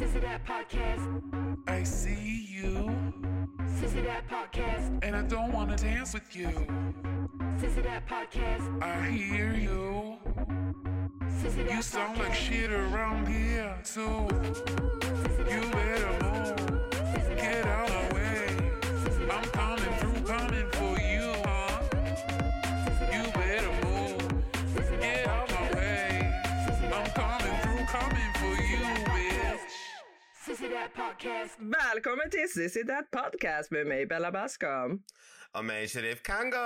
Sissy That Podcast. I see you, Sissy That Podcast. and I don't want to dance with you. Sissy That Podcast. I hear you. Sissy That You sound like shit around here, too. You better move. Get out of the way. I'm coming through, Sissy That Podcast. Välkommen till Sissy That Podcast med mig Bella Bascom. Och mig Sheriff Kango!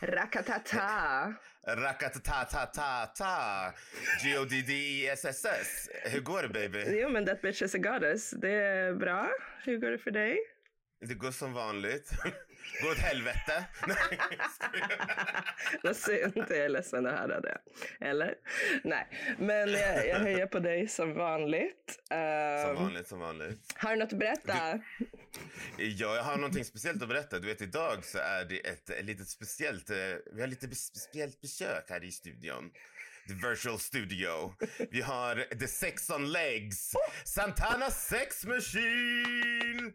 Rakatata. Rakatatatata! G-O-D-D-E-S-S-S. Hur går det baby? Jo men that bitch is a goddess. Det är bra. Hur går det för dig? Det går som vanligt. Går åt helvete. Vad synd, jag är ledsen att höra det. Eller? Nej, men jag, jag höjer på dig som vanligt. Som Ehm, vanligt, som vanligt. har du något att berätta? Ja, jag har någonting speciellt att berätta. Du vet, idag så är det ett litet speciellt... eh, Vi har lite speciellt besök här i studion. The virtual studio. Vi har The Sex on Legs. Santana Sex Machine!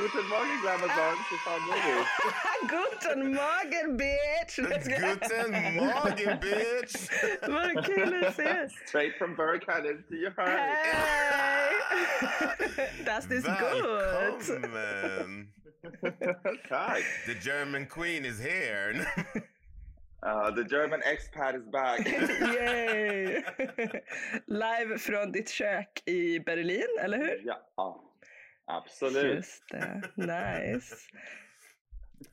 Guten Morgen, Glamazon. Hur fan mår? Guten Morgen bitch! Guten Morgen, bitch! Vad kul att se. Straight from Berghagen to your heart. Hej! Das ist gut. Välkommen! Tack. The German queen is here. Uh, the German expat is back. Yay! Live från ditt kök i Berlin, eller hur? ja, absolut. Just det, nice.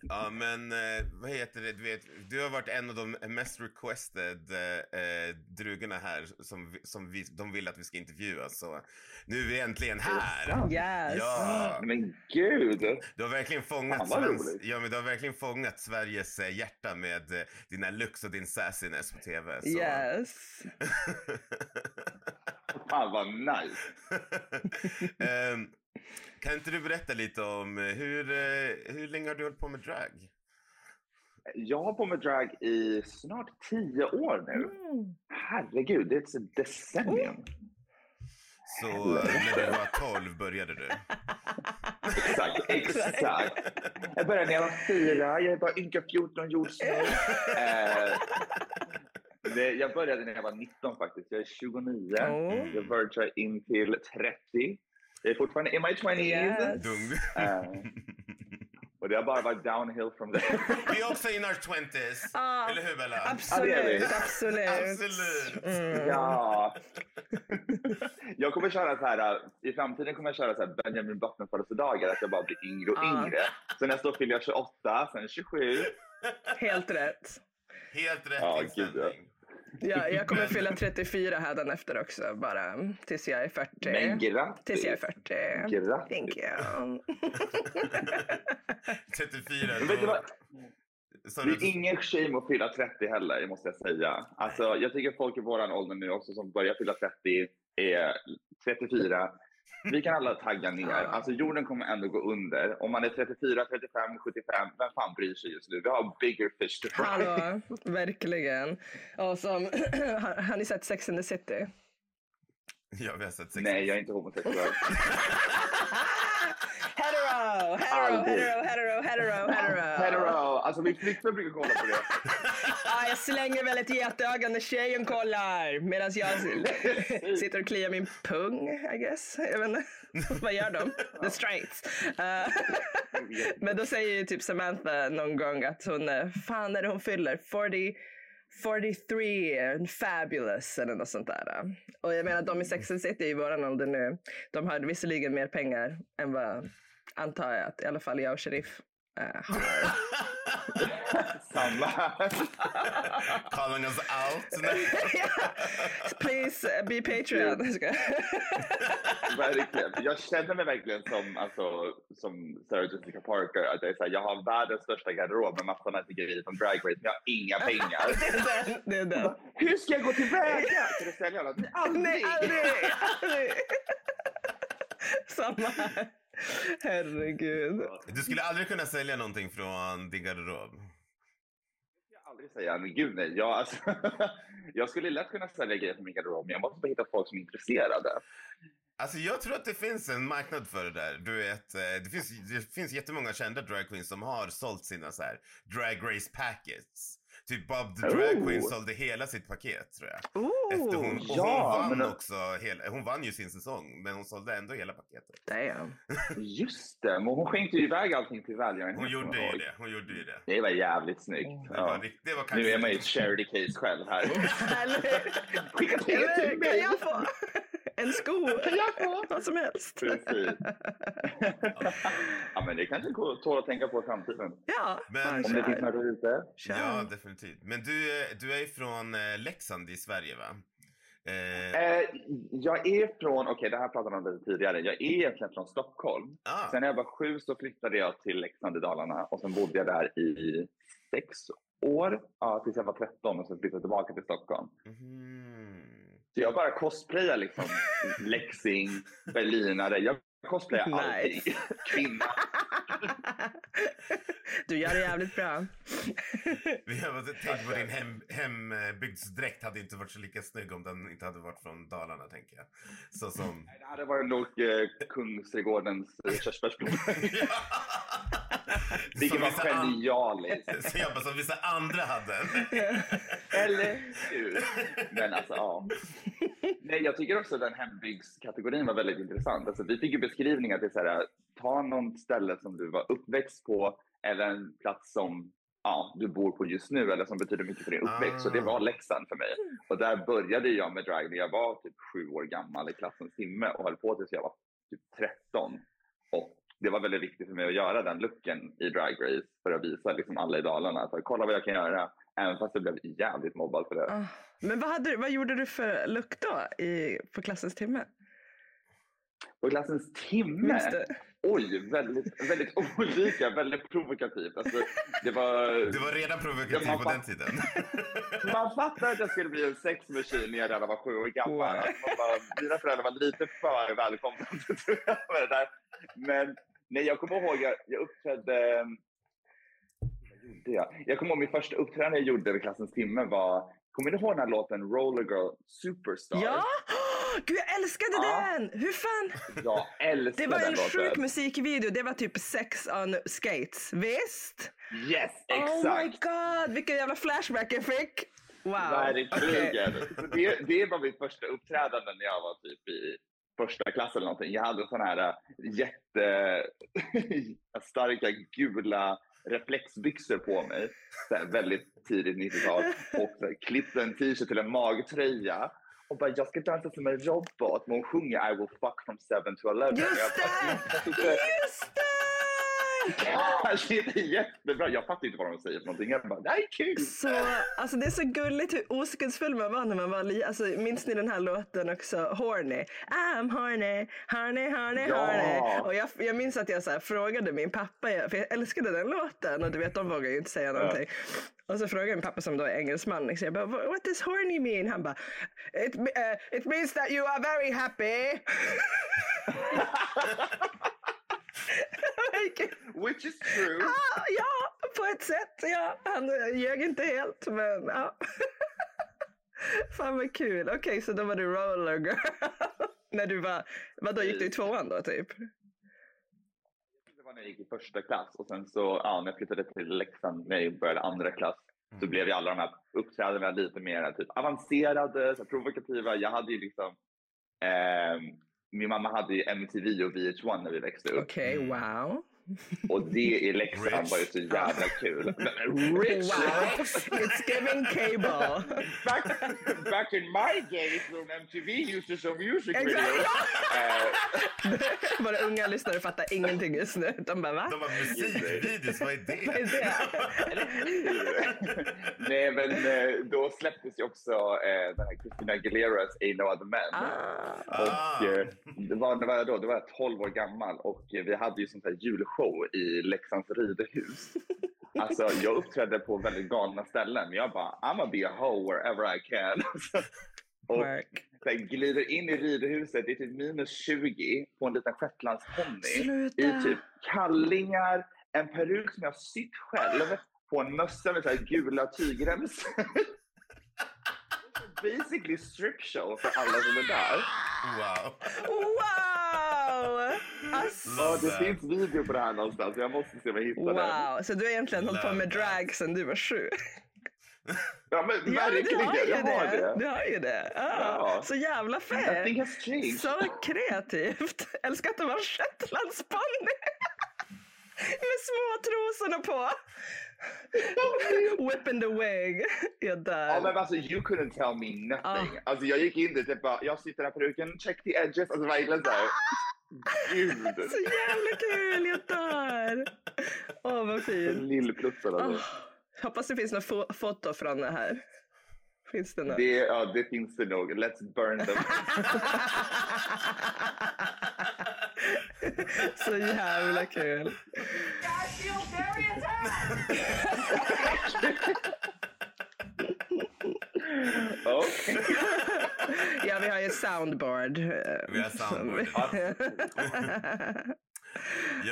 Ja, men eh, vad heter det? Du, vet, du har varit en av de mest requested eh, eh, drugorna här som, som vi, de vill att vi ska intervjua. Så nu är vi äntligen här. Yes. Ja, Men gud. du har verkligen fångat, Fan, roligt. ja, men du har verkligen fångat Sveriges eh, hjärta med eh, dina looks och din sassiness på tv. Så. Yes. Fan vad nice. Ehm, kan inte du berätta lite om eh, hur, eh, hur länge har du hållit på med drag? Jag har på med drag i snart tio år nu. Mm. Herregud, det är ett decennium. Så eh, när du var 12 började du? Exakt, exakt. Jag började när jag var fyra, jag är bara ynka 14 just nu. Eh, jag började när jag var 19 faktiskt, jag är 29. Oh. Jag vergar in till 30. Jag är fortfarande in my 20s. Yes. Dum. Eh, och det har bara varit downhill from there. Vi är också in our 20s. Ja, Eller hur Bella? Ja, Absolut, vi. absolut. Absolut. Mm. Ja. Jag kommer köra så här, äh, i framtiden kommer jag köra så här Benjamin Button födelsedagar, att jag bara blir yngre och Ja. yngre. Så nästa år fyller jag 28, sen 27. Helt rätt. Helt rätt Ja, gud, ja. Ja, jag kommer fylla 34 här efter också, bara tills jag är 40. Men grattis! Tills jag är 40. Grattis! Thank you. 34. Men vet du vad? Så Det du, är ingen shame att fylla 30 heller, måste jag säga. Alltså, jag tycker folk i våran ålder nu också som börjar fylla 30 är 34. Vi kan alla tagga ner. Alltså jorden kommer ändå gå under. Om man är 34, 35, 75, vem fan bryr sig just nu? Vi har bigger fish to fry. Hallå, verkligen. Och som, har, har ni sett Sex and the City? ja, vi har sett sex. Nej, jag är inte homosexuell. Hetero, hetero, hetero, hetero, hetero, hetero. Hetero! Alltså min flickvän brukar kolla på det. Ja, jag slänger väl ett getöga när tjejen kollar medan jag sitter och kliar min pung, I guess. Jag vet inte. Vad gör de? The straights. Men då säger ju typ Samantha någon gång att hon, eh, fan är det hon fyller? 40, 43 and fabulous eller något sånt där. Och jag menar de i Sex and City i våran ålder nu, de har visserligen mer pengar än vad antar jag att i alla fall jag och Sheriff eh, har. Samma här. Calling us out. Please uh, be Patreon. Verkligen. Jag känner mig verkligen som, alltså, som Sarah Jessica Parker. Att jag, är så här, jag har världens största garderob med massa nice grejer från Drag Race, men jag har inga pengar. Det är den. Det är den. Hur ska jag gå tillväga för att sälja dem? Aldrig! Nej, aldrig! aldrig. Samma här. Herregud. Du skulle aldrig kunna sälja någonting från din garderob. aldrig säga, men gud nej. Jag, alltså, jag skulle lätt kunna sälja grejer på min garderob, men jag måste bara hitta folk som är intresserade. Alltså jag tror att det finns en marknad för det där. Du vet, eh, det finns, det finns jättemånga kända drag queens som har sålt sina så här drag race packets. Typ Bob the Drag Oh. Queen sålde hela sitt paket tror jag. Oh, Efter hon, och ja, hon vann men- också, hela, hon vann ju sin säsong men hon sålde ändå hela paketet. damn. Just det, men hon skänkte ju iväg allting till välgörenhet. Hon gjorde ju det, hon gjorde ju det. Det var jävligt snyggt. Det var, det var Nu är kanske... man ju ett charity case själv här. Skicka pengar till kan mig! jag få en sko? Vad som helst. Precis. ja, men det kanske tål att tänka på i framtiden. Ja, Men- Om det finns där ute. Ja, definitivt. Men du, är- du är från eh, Leksand i Sverige va? Eh, Eh, jag är från, okej det här pratade jag om lite tidigare, jag är egentligen från Stockholm. ah, Sen när jag var sju så flyttade jag till Leksand i Dalarna och sen bodde jag där i sex år, ja, tills jag var 13 och sen flyttade jag tillbaka till Stockholm. mhm. Så jag bara cosplayar liksom Leksing, berlinare, jag cosplayar allting. Nice. Kvinna. Du gör det jävligt bra. Vi har tänkt på din hem, hembygdsdräkt hade inte varit så lika snygg om den inte hade varit från Dalarna tänker jag. Så som... Det hade varit nog eh, Kungsträdgårdens eh, körsbärsblommor. Vilket var an- genialiskt. Så jag bara, som vissa andra hade. Eller hur? Men alltså, ja. Nej, jag tycker också att den hembygdskategorin var väldigt intressant. Alltså, vi fick ju beskrivningar till så här, ta någon ställe som du var uppväxt på eller en plats som ja, du bor på just nu eller som betyder mycket för din uppväxt. Så det var Leksand för mig. Och där började jag med drag när jag var typ sju år gammal i klassens timme och höll på tills jag var typ 13. Och det var väldigt viktigt för mig att göra den looken i Drag Race för att visa liksom alla i Dalarna att kolla vad jag kan göra. Även fast jag blev jävligt mobbad för det. Ah. Men vad, hade, vad gjorde du för look då i, på klassens timme? På klassens timme? Oj, väldigt, väldigt olika, väldigt provokativt. Alltså, det var, Du var redan provokativ Ja, man på den fatt- tiden. man fattar att jag skulle bli en sexmachine när jag redan var sju år gammal. Wow. Alltså, bara, mina föräldrar var lite för välkomna tror jag, med det där. Men nej, jag kommer ihåg, jag, jag uppträdde... Vad gjorde jag? Jag kommer ihåg min första uppträdande jag gjorde vid klassens timme var Kommer du ihåg den här låten Roller Girl Superstar? Ja! Gud, jag älskade Ja. den! Hur fan? Jag älskar Det var den en låten. sjuk musikvideo. Det var typ sex on skates. Visst? Yes, Oh my exakt! god, vilken jävla flashback jag fick. Wow. Verkligen. Så det, det var mitt första uppträdande när jag var typ i första klass eller någonting. Jag hade såna här äh, jätte starka gula reflexbyxor på mig. Så väldigt tidigt 90-tal. Och klippte en t-shirt till en magtröja. Och bara, jag ska dansa som en robot. Men hon sjunger I will fuck from 7 to 11. Just bara, det! Just det! Kanske inte jättebra. Jag fattar inte vad de säger för någonting. Jag bara, det här är kul! Så, alltså det är så gulligt hur oskuldsfull man var när man var liten. Alltså, minns ni den här låten också? Horny. I'm horny, horny, horny, Ja. horny. Och jag, jag minns att jag så här, frågade min pappa, för jag älskade den låten och du vet de vågar ju inte säga någonting. Och så frågade min pappa som då är engelsman, liksom, jag bara, "What- what does horny mean? Han bara, it, uh, it means that you are very happy. Which is true. Ah, ja, på ett sätt. Ja. Han eh, ljög inte helt, men ja. Fan vad kul. Okej, så då var du roller girl. När du var, vadå gick du i tvåan då typ? Det var när jag gick i första klass och sen så ja, när jag flyttade till Leksand när jag började andra klass så Mm. blev ju alla de här uppträdandena lite mer typ avancerade, så här, provokativa. Jag hade ju liksom ehm, min mamma hade ju MTV och VH1 när vi växte upp Okej, okay, wow och det i Leksand var ju så jävla kul. Rich! Wow, it's giving cable. Back, back in my days when MTV used to show music Exakt. videos. Eh, Våra unga lyssnare fattar ingenting just nu. De bara va? De bara musikvideos, vad är Vad är det? det? Nej, men eh, då släpptes ju också eh, den här Christina Aguileras Ain't No Other Man. Ah. Och, eh, det, var, det var då, då var jag 12 år gammal och eh, vi hade ju sånt här julshow i Leksands ridhus. Alltså jag uppträdde på väldigt galna ställen. Jag bara, I'm gonna be a hoe wherever I can. och här, glider in i ridhuset, det är typ minus 20 på en liten shetlandsponny i typ kallingar, en peruk som jag har sytt själv på en mössa med så här gula tygremsor. Basically strip show för alla som är där. Wow. Wow! Alltså, Ja, det finns video på det här någonstans. Jag måste se om jag hittar den. wow, så du har egentligen hållit på med drag sedan du var sju? Ja, men Ja, men du verkligen. har ju jag har det. det. Du har ju det. Ja, Ja. Så jävla fett. Så kreativt. Älskar att det var shetlandsponny. Med små trosorna på. Whipping the wig. Jag Ja, men dör. alltså, you couldn't tell me nothing. Ah. Alltså, jag gick in dit och bara, jag sitter här på peruken, check the edges. Alltså verkligen så här. Gud. Så jävla kul. Jag dör. Åh, vad fint. Lillplutten alltså. Åh, hoppas det finns några fo- foto från det här. Finns det något? Det, ja, det finns det nog. Let's burn them. Så jävla kul. I Ja, vi har ju soundboard. Vi har soundboard.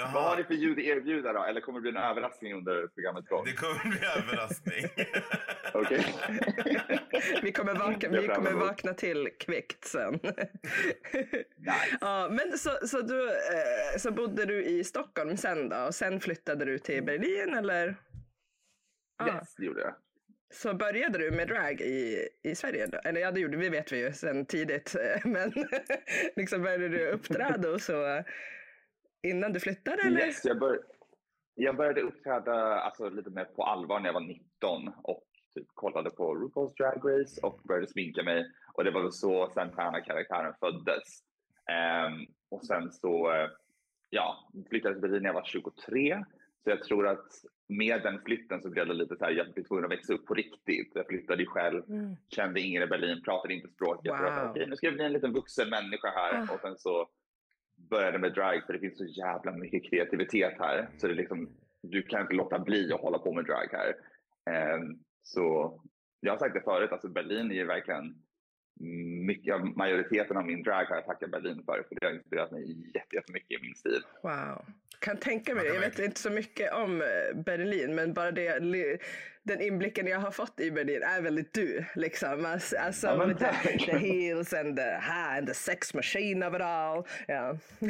Vad har ni för ljud erbjuda då? Eller kommer det bli en överraskning under programmets gång? det kommer bli överraskning. Okej. vi kommer, vakna, vi kommer vakna till kvickt sen. Nice. ja, men så, så, du, eh, så bodde du i Stockholm sen då och sen flyttade du till Berlin eller? Ah, Yes, det gjorde jag. Så började du med drag i, i Sverige? Då? Eller ja, det gjorde vi vet vi ju sedan tidigt. Eh, men liksom började du uppträda och så innan du flyttade eller? Yes, jag, bör, jag började uppträda alltså, lite mer på allvar när jag var 19 och typ, kollade på RuPaul's Drag Race och började sminka mig. Och det var väl så Santana-karaktären föddes. Um, och sen så eh, ja, flyttade jag till Berlin när jag var 23. Så jag tror att med den flytten så blev det lite så här, jag blev tvungen att växa upp på riktigt. Jag flyttade ju själv, Mm. kände ingen i Berlin, pratade inte språket. Wow. Okej, nu ska jag bli en liten vuxen människa här. Ah. Och sen så började med drag för det finns så jävla mycket kreativitet här. Så det är liksom, du kan inte låta bli att hålla på med drag här. Ehm, så jag har sagt det förut, alltså Berlin är ju verkligen mycket, ja, majoriteten av min drag har jag tackat Berlin för, för det har inspirerat mig jätte- jättemycket i min stil. Wow. Kan tänka mig det. Jag vet inte så mycket om eh, Berlin, men bara det, den inblicken jag har fått i Berlin är väldigt du. Liksom. Alltså, alltså Ja, men the, tack. the heels and the, and the sex machine of it all. Ja.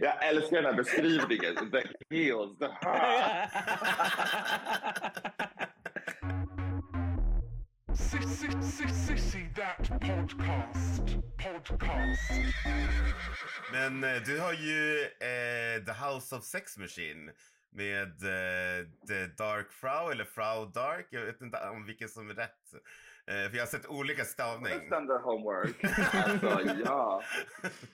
jag älskar den här beskrivningen. The heels, the. Men eh, du har ju eh, The House of Sex Machine med eh, The Dark Frau eller Frau Dark. Jag vet inte om vilken som är rätt. Eh, för jag har sett olika stavning. Just under homework. Alltså, ja.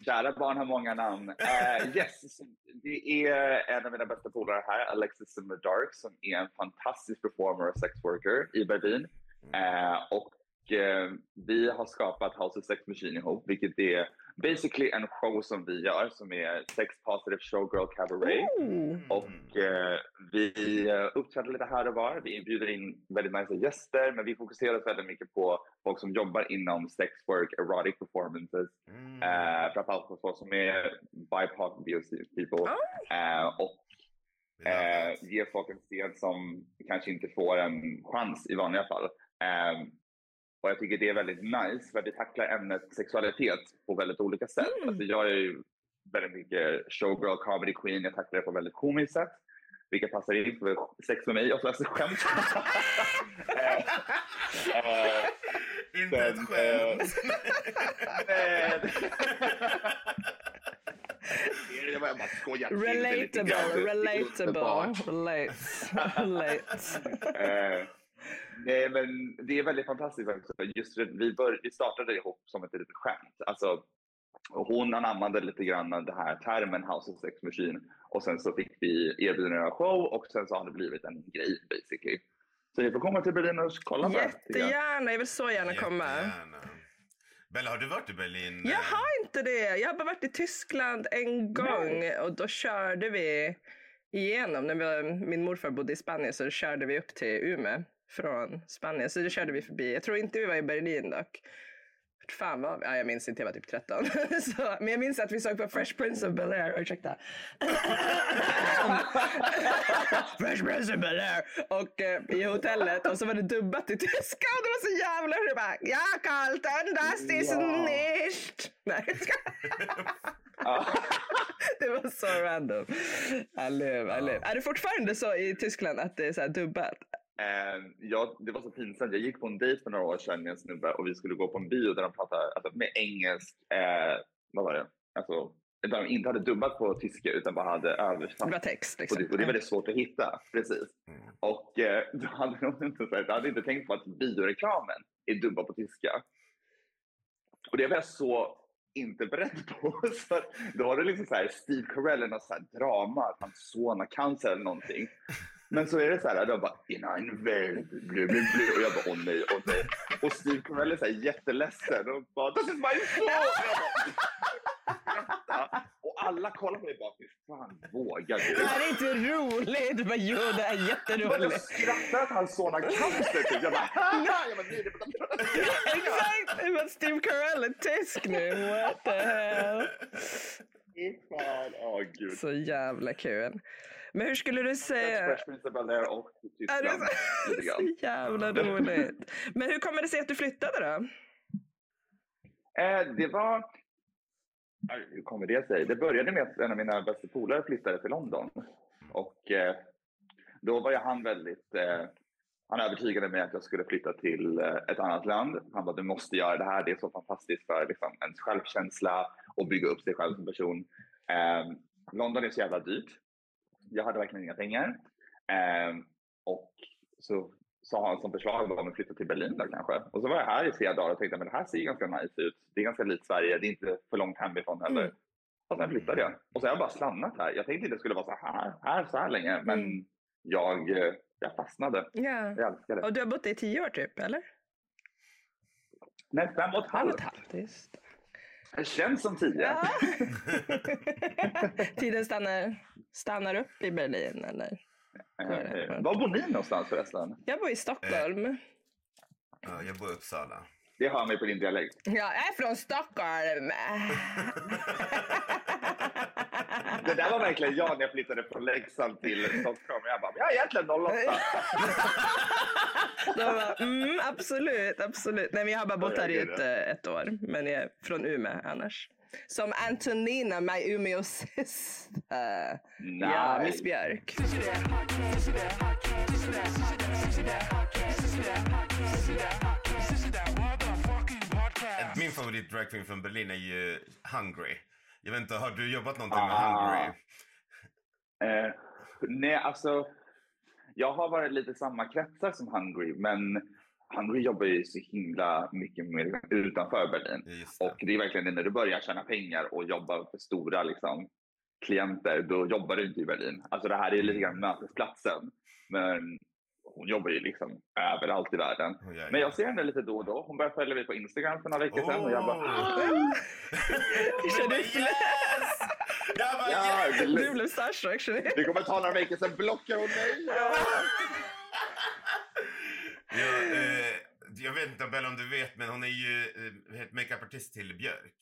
Kära barn har många namn. Uh, yes, det är en av mina bästa polare här, Alexis Zimmer Dark, som är en fantastisk performer och sexworker i Berlin. Eh, och eh, vi har skapat House of Sex Machine ihop, vilket är basically en show som vi gör som är Sex Positive Showgirl Cabaret. Ooh. Och eh, vi eh, uppträder lite här och var. Vi bjuder in väldigt nice gäster, men vi fokuserar väldigt mycket på folk som jobbar inom sex work, erotic performances. Mm. Eh, framförallt på folk som är BIPOC, people. Eh, och eh, that. ge folk en scen som kanske inte får en chans i vanliga fall. Eh, och jag tycker det är väldigt nice för att vi tacklar ämnet sexualitet på väldigt olika sätt. Mm. Alltså jag är ju väldigt mycket showgirl, comedy queen. Jag tacklar det på väldigt komiskt sätt. Vilket passar in för sex med mig och så alltså skämt. Eh, eh, Inte ett sen, skämt. men- Jag bara- jag bara skojar till det lite Relatable, relatable, relate, relate. Nej, men det är väldigt fantastiskt också. Just det, vi, bör, vi startade ihop som ett litet skämt. Alltså, och hon anammade lite grann den här termen House of Sex Machine och sen så fick vi erbjudande av show och sen så har det blivit en grej basically. Så ni får komma till Berlin och kolla på det. tycker jag. Jättegärna, jag vill så gärna komma. Jättegärna. Bella, har du varit i Berlin? Jag har inte det. Jag har bara varit i Tyskland en gång och då körde vi igenom. När vi, min morfar bodde i Spanien så körde vi upp till Umeå från Spanien. Så då körde vi förbi. Jag tror inte vi var i Berlin dock. Fan vad, ja, jag minns inte, jag var typ 13. så, men jag minns att vi såg på Fresh Prince of Bel-Air, ursäkta. Fresh Prince of Bel-Air och eh, i hotellet och så var det dubbat till tyska och det var så jävla det bara Ja Carlton, das ist Ja. nicht. Nej, det var så random. I live, I live. Är det fortfarande så i Tyskland att det är så här dubbat? Eh, ja, det var så pinsamt. Jag gick på en dejt för några år sedan med en snubbe och vi skulle gå på en bio där de pratade alltså, med engelsk, eh, vad var det? Alltså, där de inte hade dubbat på tyska utan bara hade Det översatt. var text Och liksom. det, och det är väldigt svårt att hitta, precis. Mm. Och eh, då hade de inte, så här, hade inte tänkt på att bioreklamen är dubbad på tyska. Och det var jag så inte beredd på. Så då var det liksom så här, Steve Carell något så här drama, att hans son har cancer eller någonting. Men så är det så här, de bara in ein Welt, blu, blu, blu. Och jag bara åh nej, åh nej. Och Steve Carell är så här jätteledsen och bara this is my son! Och alla kollar på mig bara, hur fan vågar du? Det här är inte roligt. Bara, jo det är Men jag jätteroligt. skrattar att hans son har cancer typ. Jag bara! Jag bara nej, Exakt! Steve Carell är tysk nu. What the hell? Fy fan, åh gud. Så jävla kul. Men hur skulle du säga... Fresh Prince och Är det så, så jävla roligt. Men hur kommer det sig att du flyttade då? Eh, det var... Hur kommer det sig? Det började med att en av mina bästa polare flyttade till London. Och eh, då var ju han väldigt... Eh, han övertygade mig att jag skulle flytta till eh, ett annat land. Han bara, du måste göra det här. Det är så fantastiskt för liksom, ens självkänsla och bygga upp sig själv som person. Eh, London är så jävla dyrt. Jag hade verkligen inga pengar. Eh, och så sa han som förslag var att flytta till Berlin då kanske. Och så var jag här i flera dagar och tänkte men det här ser ju ganska nice ut. Det är ganska likt Sverige, det är inte för långt hemifrån heller. Mm. Och sen flyttade jag. Och så har jag bara stannat här. Jag tänkte inte det skulle vara så här, här så här länge, men Mm. jag, eh, jag fastnade. Ja. Jag älskar det. Och du har bott i tio år typ, eller? Nej, fem och ett halvt. Just. Det känns som tio. Ja. Tiden stannar, stannar upp i Berlin, eller? Eh, Var bor ni någonstans förresten? Jag bor i Stockholm. Ja, jag bor i Uppsala. Det hör mig på din dialekt. Jag är från Stockholm. Det där var verkligen jag när jag flyttade från Leksand till Stockholm. Jag bara, jag är egentligen 08. De bara, mm, absolut, absolut. Nej, men jag har bara bott här i ett, eh, ett år. Men jag är från Umeå annars. Som Antonina, my Umeå syster. Ja, Miss Björk. Min favorit dragqueen från Berlin är ju Hungry. Jag vet inte, har du jobbat någonting med Ah. Hungry? Eh, nej, alltså. Jag har varit lite i samma kretsar som Hungry, men Hungry jobbar ju så himla mycket mer utanför Berlin. Det. Och det är verkligen när du börjar tjäna pengar och jobba för stora liksom, klienter, då jobbar du inte i Berlin. Alltså det här är lite grann mötesplatsen. Men hon jobbar ju liksom överallt i världen. Oh, ja, Men ja. jag ser henne lite då och då. Hon började följa mig på Instagram för några veckor sedan och jag bara... Oh! Känner du yes! Jag bara Ja, yes! det- Du blev starstruck. du? Det kommer ta några veckor, sen blockar hon mig. Ja. Ja, eh, jag vet inte Bella om du vet, men hon är ju eh, makeupartist till Björk.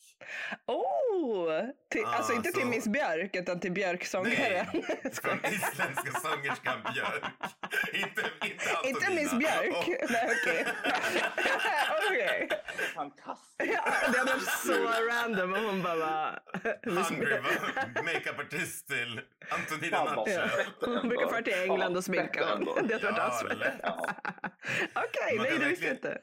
Oh! Till, Ah, alltså inte till så- Miss Björk, utan till Björk-sångaren. Från isländska sångerskan Björk. inte, inte Antonina. Inte Miss Björk? Och, Nej, okej. Okej. Fantastiskt. Ja, det hade varit så random om hon bara var... Hungry makeupartist till Antonina fett Hon brukar fara till England och sminka. Det hade varit asfett. Okej, nej det visste inte.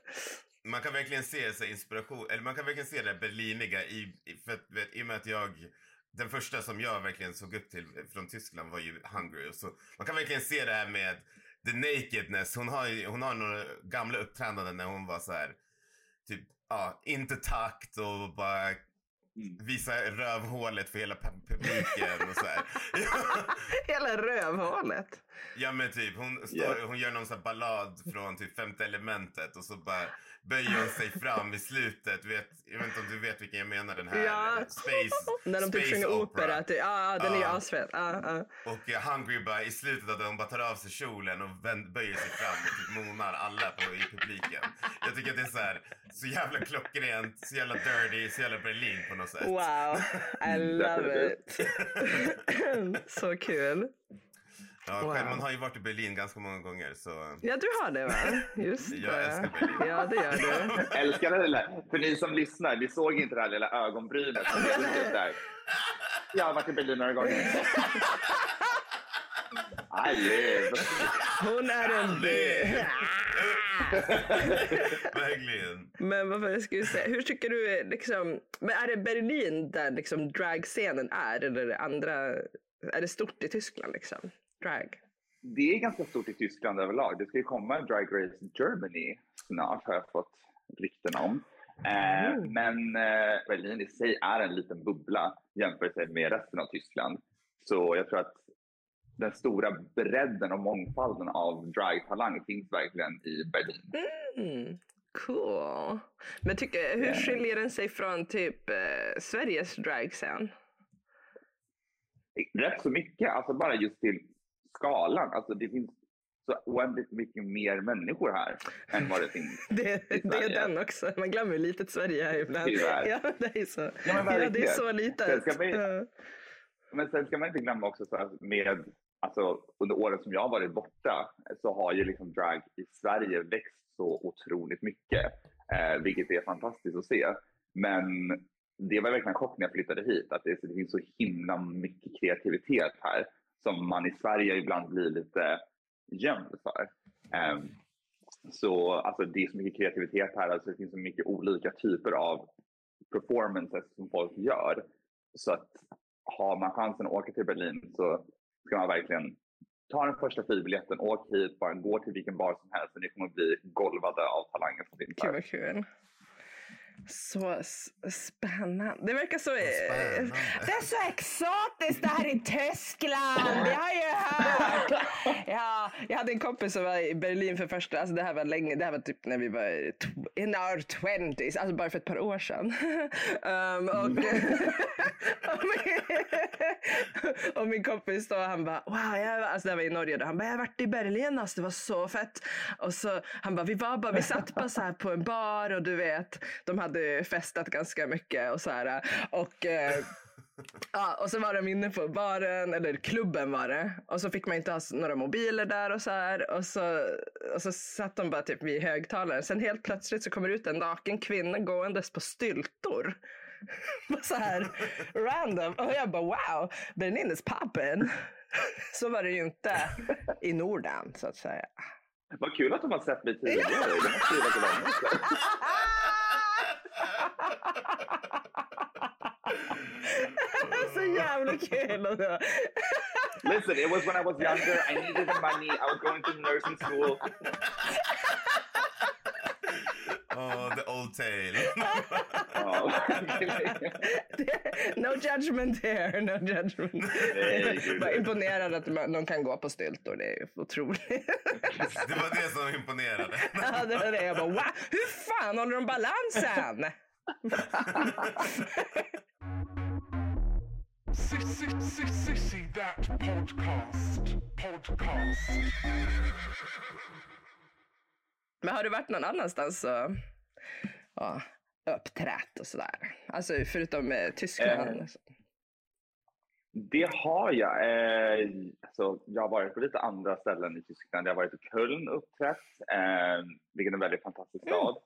Man kan verkligen se så inspiration, eller man kan verkligen se det berliniga i, för att, vet, i och med att jag den första som jag verkligen såg upp till från Tyskland var ju Hungry. Och så, man kan verkligen se det här med the nakedness. Hon har, hon har några gamla uppträdanden när hon var så här, typ, ja, inte takt och bara Mm. visa rövhålet för hela pu- publiken och så här. Hela rövhålet. Ja men typ, hon, står, Ja. hon gör någon sån ballad från typ femte elementet och så bara böjer hon sig fram i slutet. Vet, jag vet inte om du vet vilken jag menar den här. Ja. Space, När de typ sjunger opera. Typ. Ja, ja, den är ju Ja. asfet. Ja, ja. Och eh, Hungry bara i slutet det, hon bara tar av sig kjolen och vänd, böjer sig fram och typ monar alla på, i publiken. Jag tycker att det är så här, så jävla klockrent, så jävla dirty, så jävla Berlin på något sätt. Wow, I love it. så kul. Ja, Wow. själv, man har ju varit i Berlin ganska många gånger så... Ja, du har det va? Just Jag det. älskar Berlin. Ja, det gör du. Älskar det lilla, för ni som lyssnar, ni såg inte det här lilla ögonbrynet. som där. Jag har varit i Berlin några gånger. Hon är en. Verkligen. Men vad var det jag skulle säga? Hur tycker du liksom, men är det Berlin där liksom dragscenen är eller är det andra, är det stort i Tyskland liksom? Drag? Det är ganska stort i Tyskland överlag. Det ska ju komma en Drag Race Germany snart har jag fått rykten om. Eh, Mm. Men eh, Berlin i sig är en liten bubbla jämfört med resten av Tyskland. Så jag tror att den stora bredden och mångfalden av dragtalang finns verkligen i Berlin. Mm, cool. Men tycker, hur skiljer den sig från typ eh, Sveriges dragscen? Rätt så mycket, alltså bara just till skalan. Alltså det finns så oändligt mycket mer människor här än vad det finns. Det, det är Sverige. den också. Man glömmer hur litet Sverige är ibland. Tyvärr. Ja, det är så. Ja, Ja, det är så Sen litet. ska man Ja. Men sen ska man inte glömma också så att med, alltså under åren som jag har varit borta så har ju liksom drag i Sverige växt så otroligt mycket, eh, vilket är fantastiskt att se. Men det var verkligen en chock när jag flyttade hit, att det, det finns så himla mycket kreativitet här som man i Sverige ibland blir lite gömd för. Um, så alltså, det är så mycket kreativitet här, alltså, det finns så mycket olika typer av performances som folk gör. Så att har man chansen att åka till Berlin så ska man verkligen ta den första flygbiljetten, åk hit, bara gå till vilken bar som helst och ni kommer bli golvade av talanger som finns Gud vad kul. Så spännande. Det verkar så... Spännande. Det är så exotiskt det här i Tyskland. Jag har ju hört. Ja, jag hade en kompis som var i Berlin för första, alltså det här var länge, det här var typ när vi var in our twenties, alltså bara för ett par år sedan. um, och, och, min, och min kompis då, han bara, wow, jag, var- alltså det här var i Norge då, han bara, jag har varit i Berlin, alltså det var så fett. Och så, han bara, vi var bara, vi satt bara så här på en bar och du vet, de hade festat ganska mycket och så här. Och eh, Ja, och så var de inne på baren, eller klubben var det. Och så fick man inte ha några mobiler där och så här. Och så, och så satt de bara typ vid högtalaren. Sen helt plötsligt så kommer ut en naken kvinna gåendes på styltor. Så här random. Och jag bara wow, Berlin is poppin'. Så var det ju inte i Norden så att säga. Vad kul att de har sett mig tidigare. De har skrivit till dem också. så jävla kul. Alltså. Listen, it was when I was younger. I needed the money. I was going to nursing school. Oh, the old tale. Ja. Oh. no judgment here, no judgment. Nej, gud. Bara imponerad att man- de kan gå på styltor, det är ju otroligt. Det var det som imponerade. ja, det var det. Jag bara, wow, hur fan håller de balansen? Sissy, that podcast. Podcast. Men har du varit någon annanstans och ja, uppträtt och sådär? Alltså förutom eh, Tyskland? Eh, Det har jag. Eh, alltså, jag har varit på lite andra ställen i Tyskland. Jag har varit i Köln och uppträtt, eh, vilket är en väldigt fantastisk stad.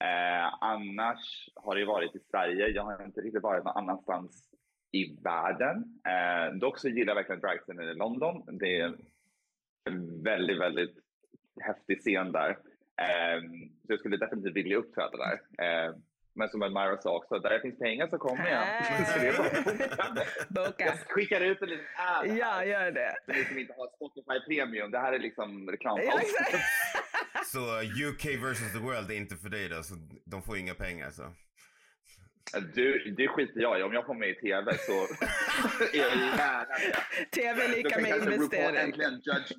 Eh, annars har det varit i Sverige. Jag har inte riktigt varit någon annanstans i världen. Eh, dock så gillar jag verkligen dragscenen i London. Det är en väldigt, väldigt häftig scen där. Eh, så jag skulle definitivt vilja uppträda där. Eh, men som Elmira sa också, där det finns pengar så kommer jag. Så det är bara att boka. Jag skickar ut en liten ad. Ja, gör det. För ni som inte har Spotify Premium. Det här är liksom reklampaus. Så UK versus the world är inte för dig då, så de får inga pengar så. Du, det skiter jag i. Om jag får med i TV så är jag gärna med. TV är lika med investering.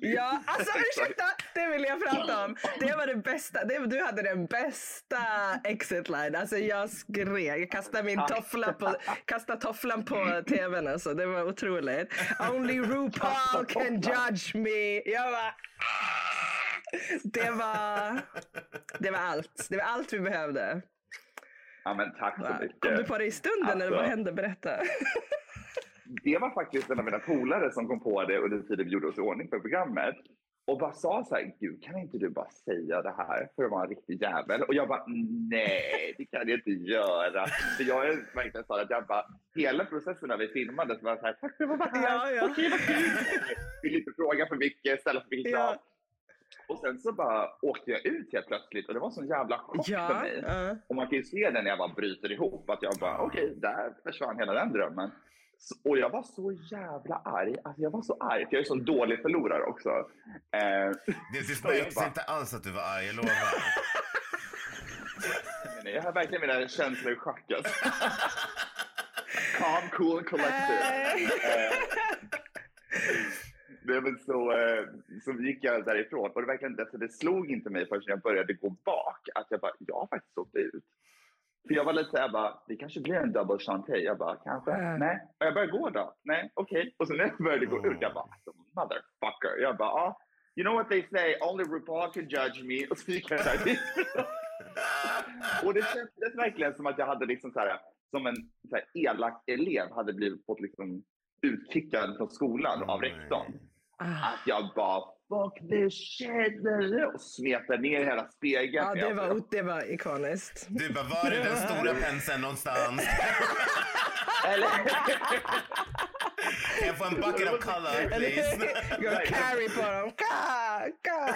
Ja, alltså ursäkta, det vill jag prata om. Det var det bästa. Det, du hade den bästa exit line. Alltså jag skrek, jag kastade min toffla på, kastade tofflan på tvn alltså. Det var otroligt. Only RuPaul can judge me. Jag bara, det var, det var allt. Det var allt vi behövde. Ja, men tack så mycket. Kom du på det i stunden eller vad Alltså. hände? Berätta. Det var faktiskt en av mina polare som kom på det under tiden vi gjorde oss i ordning för programmet. Och bara sa så här, gud kan inte du bara säga det här för att vara en riktig jävel? Och jag bara, nej det kan jag inte göra. För jag är verkligen så att jag bara, hela processen när vi filmade så var jag så här, tack för att vara här. Ja, ja. Okej, vad kul. Vill inte fråga för mycket, ställa för mycket krav. Ja. Och sen så bara åkte jag ut helt plötsligt och det var en sån jävla chock för Ja, mig. ja. Och man kan ju se det när jag bara bryter ihop, att jag bara okej, där försvann hela den drömmen. Så, och jag var så jävla arg. Alltså jag var så arg, för jag är så dålig förlorare också. Eh, Det, bara- inte alls att du var arg, jag lovar. men jag har verkligen mina känslor i schack alltså. Calm, cool collected. Eh, Nej, men så, eh, så gick jag därifrån och det, verkligen, alltså, det slog inte mig förrän jag började gå bak att jag bara, jag har faktiskt åkt ut. För jag var lite såhär bara, det kanske blir en double chanté. Jag bara, kanske? Äh. Nej. Och jag började gå då. Nej, okej. Och så när jag började gå ut, jag bara, alltså, motherfucker. Jag bara, ah, you know what they say, only RuPaul can judge me. Och så gick jag där. och det kändes verkligen som att jag hade liksom så här, som en så här, elak elev hade blivit fått liksom utkickad från skolan av rektorn. Ah. Att jag bara fuck this shit och smetade ner hela spegeln. Ja, det var, det var ikoniskt. Du bara, var är den stora penseln någonstans? Eller, Kan jag få en bucket of color please? Och carry på dem. Ka, ka.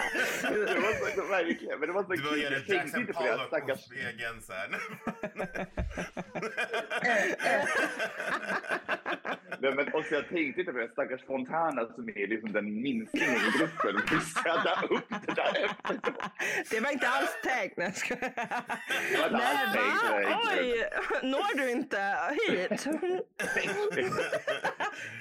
det var så, verkligen, men det var så Du bara kul. gör Jag en tänkte Jackson Pollock på spegeln sen. Nej, men också jag tänkte inte på det. Stackars Fontana som är liksom den minstingen i gruppen. Vi städa upp det där efteråt. Det var inte alls tänkt. Nej, jag skojar. Det var inte Nej, va? Oj, når du inte hit?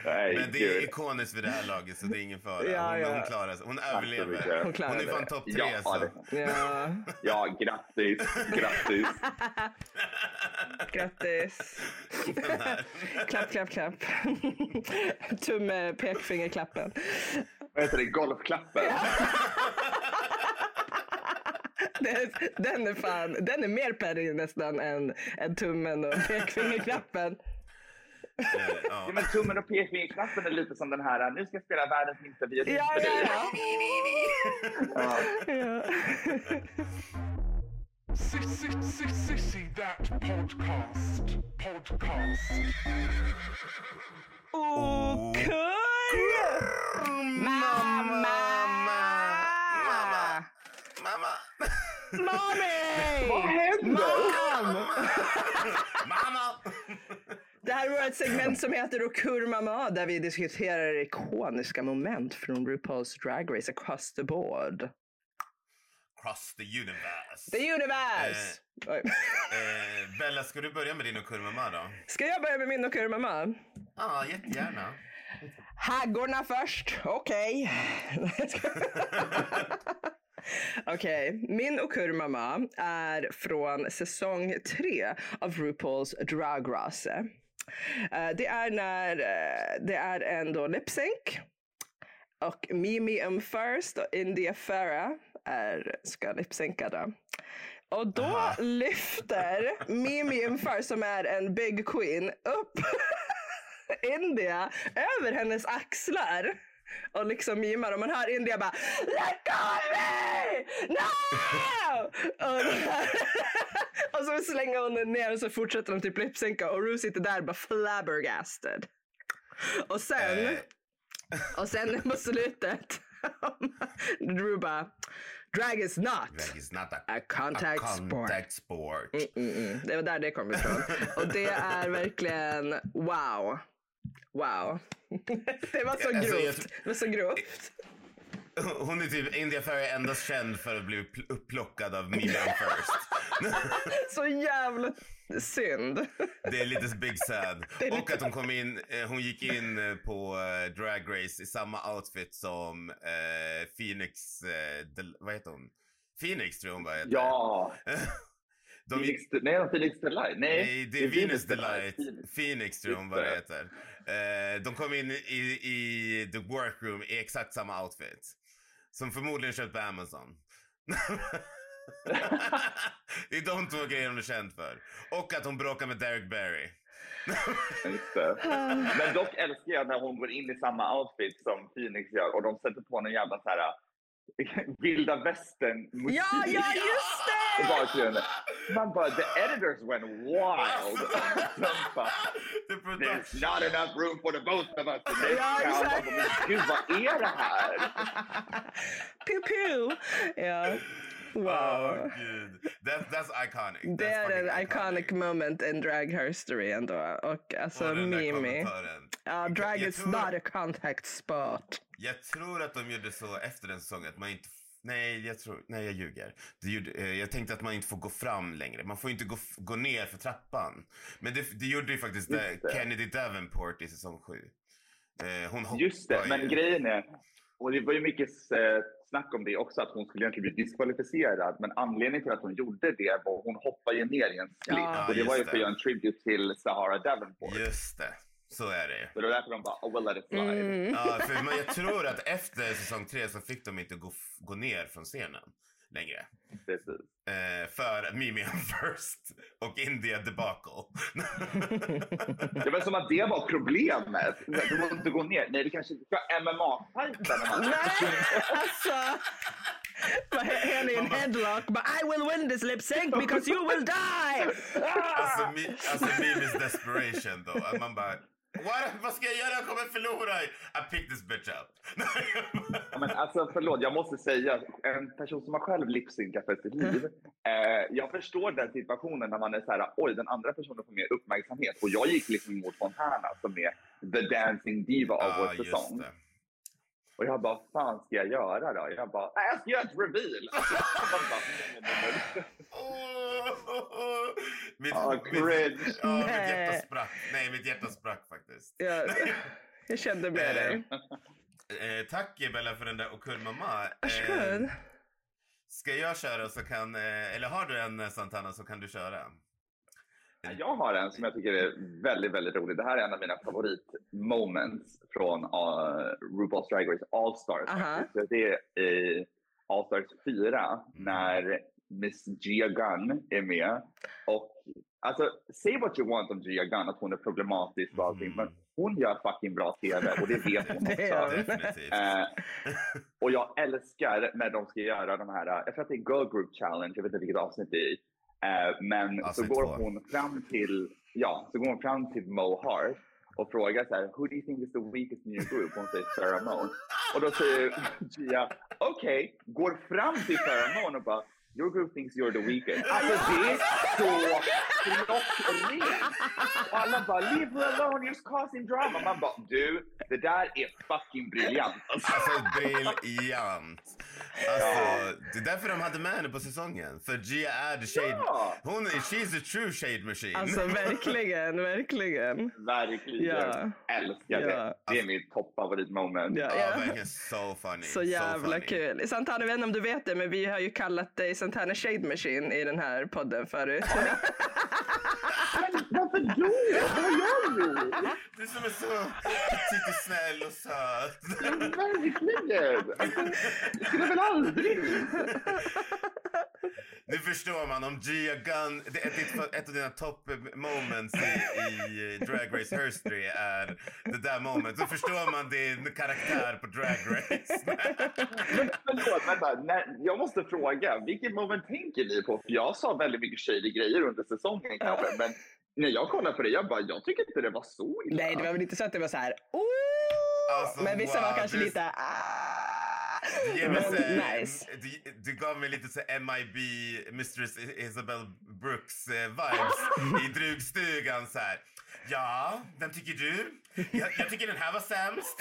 Nej, Men det är ikoniskt vid det här laget så det är ingen fara. Ja, Hon, ja. hon klarar sig. Hon överlever. Hon klarar Hon är det. fan topp tre Ja, så. det- Ja, ja, grattis. Grattis. Grattis. klapp, klapp, klapp. Tumme, pekfinger, klappen. Vad heter det? Golfklappen? Den, den är fan, den är mer petty nästan än, än tummen och pekfingerklappen. Eh, Ja, men tummen och pekfingerknappen är lite som den här, nu ska jag spela världens minsta violin Ja, för dig. ja, Ja. ja. ja. Sissy, sissy, sissy, that podcast. Podcast. Okurr... Mamma! Mamma! Mamma! Mami! Vad händer? Mam! Mamma! Det här är vårt segment som heter Okur Mamma där vi diskuterar ikoniska moment från RuPaul's Drag Race across the board. Cross the universe. The universe! Oj. Eh, Bella, ska du börja med din och kurmamma då? Ska jag börja med min Okur Mama? Ja, jättegärna. Haggorna först, okej. Okej, min okurmama är från säsong tre av RuPaul's Drag Race. Eh, det är när eh, det är en då lip sync och Mimi Um First och India Farah är, ska lipsynka då. Och då Aha. lyfter Mimi First som är en big queen upp India över hennes axlar och liksom mimar och man hör India bara Let go of me! No! och, så slänger hon ner och så fortsätter de typ lipsynka och Ru sitter där bara flabbergasted. Och sen, Eh. och sen på slutet, Ru bara Drag is not Drag is not a, a contact, a sport. contact sport. Mm, mm. Det var där det kom ifrån. Och det är verkligen wow. Wow. Det var så Alltså, jag- grovt. Det var så grovt. Hon är typ, India Ferry endast känd för att bli pl- upplockad av Miriam First. Så jävla synd. Det är lite big sad. är Och lite- att hon kom in, eh, hon gick in eh, på eh, Drag Race i samma outfit som eh, Phoenix, eh, Del, vad heter hon? Phoenix tror jag hon bara heter. Ja, De gick, Phoenix, nej, Phoenix Delight. Nej, nej, det är Venus Delight. Phoenix. Phoenix tror jag hon det. heter. Eh, de kom in i, i the workroom i exakt samma outfit. Som förmodligen köpt på Amazon. det är de två grejerna hon är känd för. Och att hon bråkar med Derek Barry. Men dock älskar jag när hon går in i samma outfit som Phoenix gör och de sätter på någon jävla så här äh, vilda västern musik Ja, ja, just i det! bakgrunden. Man bara, the editors went wild. Bara, The There's not enough room for the both of us. Ja, town." exakt. Gud, vad är det här? Pew pew. Ja. Oh, Wow. gud. That, that's iconic. Det That's är en fucking iconic moment in drag history ändå. Och alltså Och Mimi. Ja, drag Jag is tror- not a contact sport. Jag tror att de gjorde så efter den säsongen att man inte... Nej, jag tror... Nej, jag ljuger. Det gjorde, eh, jag tänkte att man inte får gå fram längre. Man får inte gå, gå ner för trappan. Men det, det gjorde ju faktiskt Just det. det. Kennedy Davenport i säsong sju. Eh, hon Just det, men grejen är, och det var ju mycket eh, snack om det också, att hon skulle egentligen bli diskvalificerad. Men anledningen till att hon gjorde det var att hon hoppade ju ner i en split. Ja, och det var ju för att göra en tribute till Sahara Davenport. Just det. Så är det ju. Så det var därför de bara, oh, we'll let it slide. Mm. Ja, för man, jag tror att efter säsong tre så fick de inte gå, gå ner från scenen längre. Precis. Eh, för Mimi first och India debacle. Det var som att det var problemet. Du måste gå ner. Nej, du kanske inte ska MMA-fajta. Nej, alltså. Henne i en headlock. Bara, I will win this lip sync because you will die! Alltså, mi, alltså Mimis desperation då. Att man bara, What? vad ska jag göra? Jag kommer förlora. I pick this bitch up. Ja, Men alltså, förlåt, jag måste säga, en person som har själv lipsynkat för sitt liv, eh, jag förstår den situationen när man är så här, oj, den andra personen får mer uppmärksamhet. Och jag gick liksom mot Fontana som är the dancing diva av Ja, vår säsong. det. Och jag bara, vad fan ska jag göra då? Jag bara, "Nej, jag ska göra ett reveal. Åh, mitt, Ah, mitt, cringe. ja, mitt Nej. hjärta sprack. Nej, mitt hjärta sprack faktiskt. Ja, jag kände med dig. Eh, tack Bella för den där Okul mamma. Eh, Varsågod. ska jag köra så kan, eh, eller har du en eh, Santana så kan du köra. Jag har en som jag tycker är väldigt, väldigt rolig. Det här är en av mina favoritmoments från uh, RuPaul's Drag Race All Stars. Aha. faktiskt. Det är i All Stars 4 när Miss Gia Gunn är med. Och alltså, say what you want om Gia Gunn, att hon är problematisk och allting, Mm. men hon gör fucking bra TV och det vet hon också. Eh, och jag älskar när de ska göra de här, jag tror att det är Girl Group Challenge, jag vet inte vilket avsnitt det är Eh, men så går hon fram till, ja, så går hon fram till Mo Hart och frågar så här, who do you think is the weakest in your group? Hon säger Sarah Moan. Och då säger Gia, okej, går fram till Sarah Moan och bara, your group thinks you're the weakest. Alltså det är så klockrent! Och alla bara, leave her alone, you're causing drama. Man bara, du, det där är fucking briljant. Alltså, briljant. Alltså, det är därför de hade med henne på säsongen. För Gia är the shade... Ja. Hon är, she's a true shade machine. Alltså verkligen, verkligen. Verkligen. Ja. Älskar Ja. det. Det är mitt toppfavoritmoment. Ja, ja, ja. verkligen so funny. Så jävla funny. kul. Santana, jag vet inte om du vet det, men vi har ju kallat dig Santana Shade Machine i den här podden förut. Men varför då? Vad gör du? Du som är så och snäll och söt. Verkligen. Alltså, jag skulle väl aldrig. Nu förstår man om Gia Gunn, det är ett, ett av dina top moments i, i Drag Race History är det där moment. Då förstår man din karaktär på Drag Race. Men förlåt, vänta. När, jag måste fråga, vilket moment tänker ni på? För jag sa väldigt mycket shady grejer under säsongen kanske, men när jag kollar på det, jag bara, jag tycker inte det var så illa. Nej, det var väl inte så att det var så här. Oh! Alltså, men vissa wow, var kanske du- lite... Ah. Så- Men nice. du, du gav mig lite så MIB, Mistress Isabel Brooks eh, vibes i drugstugan så här. Ja, vem tycker du? Jag, jag tycker den här var sämst.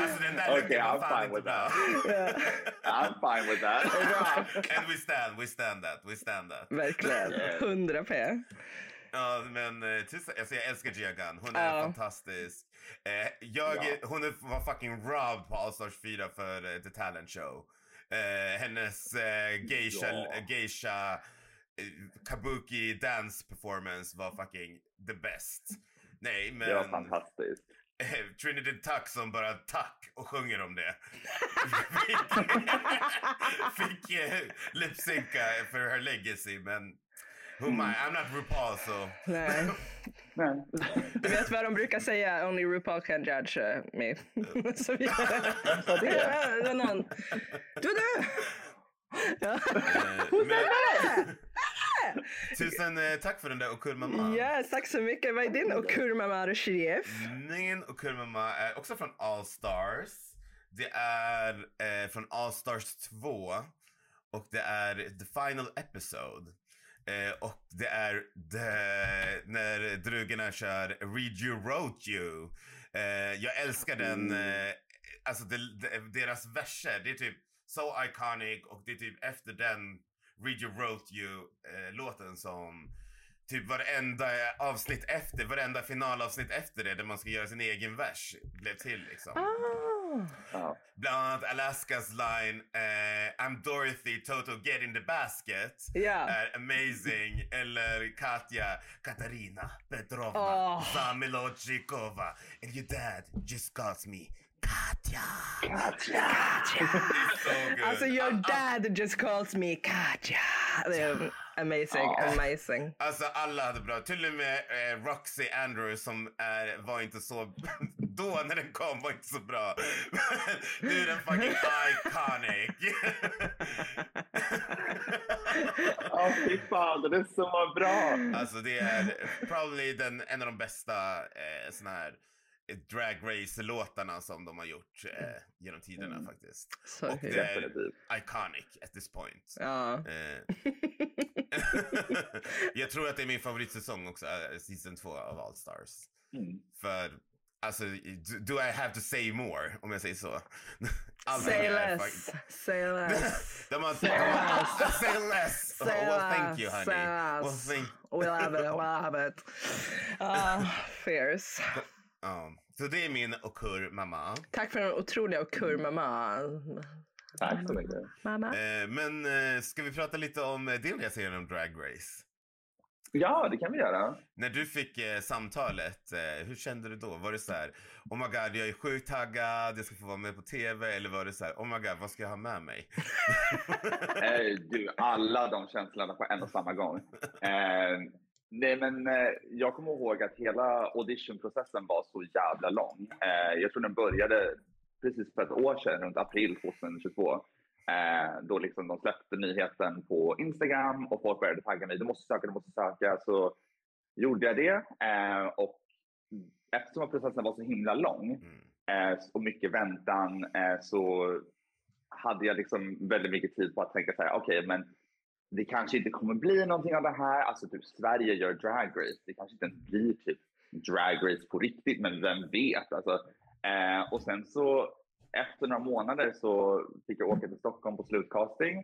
alltså den där Okej, looken var I'm fan fine inte with bra. I'm fine with that. And we stand, we stand that, we stand that. Verkligen. 100 p. Ja, men eh, alltså jag älskar Gia Gunn. Hon är Ja. fantastisk. Eh, jag, Ja. Hon var fucking robbed på All Stars 4 för eh, The Talent Show. Eh, hennes eh, geisha, Ja. geisha eh, kabuki dance performance var fucking the best. Nej, men Det var fantastiskt. eh, Trinity Tuck som bara tack och sjunger om det. fick eh, lipsynka för her legacy, men who am I? I'm not RuPaul, så... Nej. Men, Du vet vad de brukar säga? Only RuPaul can judge uh, me. Så vi, Vad det är? någon. Du, du! Ja. Eh, men, tusen eh, tack för den där Okurmama. Yes, tack så mycket. Vad är din Okurmama chef? Min Okurmama är också från All Stars. Det är eh, från All Stars 2 och det är the final episode. Eh, och det är the, när drugerna kör Read You Wrote You. Eh, jag älskar den, eh, alltså de, de, deras verser, det är typ so iconic och det är typ efter den Read You Wrote You eh, låten som typ varenda avsnitt efter, varenda finalavsnitt efter det där man ska göra sin egen vers blev till liksom. Ah. Ja. Bland annat Alaskas line eh, I'm Dorothy, Toto get in the basket Ja. är amazing. Eller Katja, Katarina Petrovna, Åh. Zamilojikova and your dad just got me. Katja! Katja! Good. Alltså your dad just calls me Katja. Amazing, Ja. amazing. Alltså alla hade bra. Till och med eh, Roxy Andrews som är, var inte så... Då när den kom var inte så bra. nu är den fucking iconic. Ja, fy fan, den är så bra! alltså det är probably den, en av de bästa eh, såna här drag race-låtarna som de har gjort eh, genom tiderna Mm. faktiskt. Så Och det är Definitivt. iconic at this point. Ja. Eh, jag tror att det är min favoritsäsong också, eh, season 2 av All Stars. Mm. För, alltså, do, I have to say more? Om jag säger så. Allting Say är less, fuck- say less. De har, Say de har, less. say less! Say oh, well, thank you less, honey. say Well, less. thank, We'll have it, we'll have it. Ah, fierce. ja. Så det är min okur mamma. Tack för den otroliga Okurmama. Tack så mycket. Mamma. Eh, men eh, ska vi prata lite om eh, din resa genom Drag Race? Ja, det kan vi göra. När du fick eh, samtalet, eh, hur kände du då? Var det så här, oh my god, jag är sjukt taggad, jag ska få vara med på TV? Eller var det så här, oh my god, vad ska jag ha med mig? Eh, du, alla de känslorna på en och samma gång. Eh, nej, men eh, jag kommer ihåg att hela auditionprocessen var så jävla lång. Eh, jag tror den började precis för ett år sedan, runt april 2022. Eh, då liksom de släppte nyheten på Instagram och folk började tagga mig. Du måste söka, du måste söka. Så gjorde jag det. Eh, och eftersom processen var så himla lång Mm. eh, och mycket väntan eh, så hade jag liksom väldigt mycket tid på att tänka så här, okej, men det kanske inte kommer bli någonting av det här. Alltså typ Sverige gör drag race. Det kanske inte ens blir typ drag race på riktigt, men vem vet? Alltså, eh, och sen så efter några månader så fick jag åka till Stockholm på slutcasting.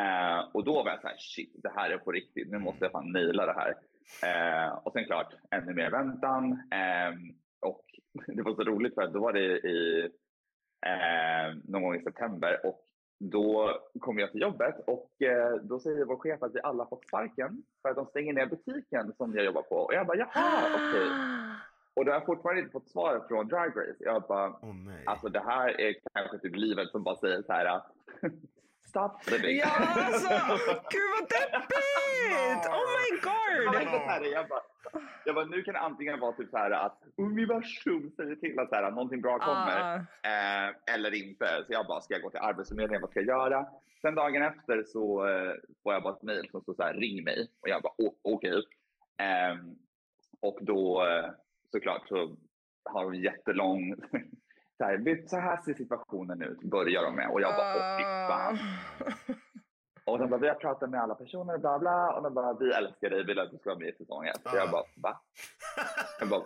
Eh, och då var jag så här, shit, det här är på riktigt. Nu måste jag fan naila det här. Eh, och sen klart, ännu mer väntan. Eh, och det var så roligt för att då var det i eh, någon gång i september och då kommer jag till jobbet och eh, då säger vår chef att vi alla fått sparken för att de stänger ner butiken som jag jobbar på. Och jag bara, jaha, okej. Och då har jag fortfarande inte fått svar från Drag Race. Jag bara, Åh nej. alltså det här är kanske typ livet som bara säger så här, stop living. Ja, alltså! Gud vad deppigt! Oh my god! så här, jag, bara, jag bara, nu kan det antingen vara typ så här att universum säger till att så här, någonting bra kommer. Ah, Eh, eller inte. Så jag bara, ska jag gå till Arbetsförmedlingen? Vad ska jag göra? Sen dagen efter så eh, får jag bara ett mejl som står så här, ring mig. Och jag bara, "Å- okej. Ehm, och då eh, såklart så har de jättelång, så här, "Vet, så här ser situationen ut, börjar de med. Och jag bara, åh fy fan. Och de bara, vi har pratat med alla personer, bla bla. Och de bara, vi älskar dig, vill att du ska vara med i säsong ett. Så jag Ah. bara, va? Jag bara,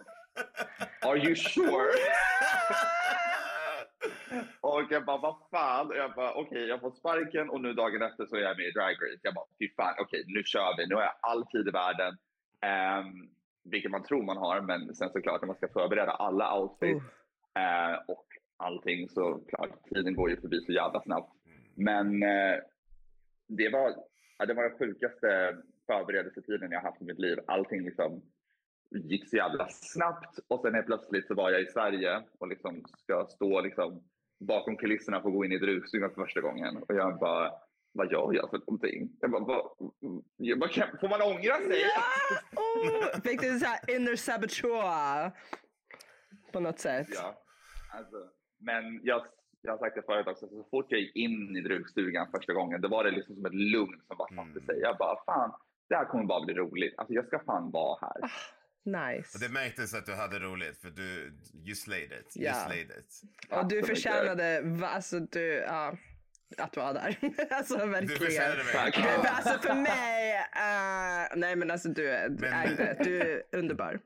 are you sure? Och jag bara, vad fan? Och jag bara, okej, jag får sparken och nu dagen efter så är jag med i Drag Race. Jag bara, fy fan, okej, nu kör vi. Nu har jag all tid i världen. Um, vilket man tror man har, men sen såklart när man ska förbereda alla outfits Uh. eh, och allting så klart, tiden går ju förbi så jävla snabbt. Men eh, det var, ja, det var den sjukaste förberedelsetiden jag haft i mitt liv. Allting liksom gick så jävla snabbt och sen helt plötsligt så var jag i Sverige och liksom ska stå liksom bakom kulisserna och gå in i drugstugan för första gången. Och jag bara, vad gör jag för någonting? Jag bara, vad, jag bara, kan- får man ångra sig? Ja! Oh, fick du så här inner saboteur? På något sätt. Ja, alltså, men jag, jag har sagt det förut också, så fort jag gick in i drugstugan första gången, då var det liksom som ett lugn som bara satte Mm. sig. Jag bara, fan, det här kommer bara bli roligt. Alltså jag ska fan vara här. Nice. Och det märktes att du hade roligt för du, you slayed it. You slayed it. Och du förtjänade, alltså du, ja, att vara där. alltså Du verkligen. mig. Du, Ja. alltså för mig, eh, nej men alltså du, Men- ägde, du är underbar.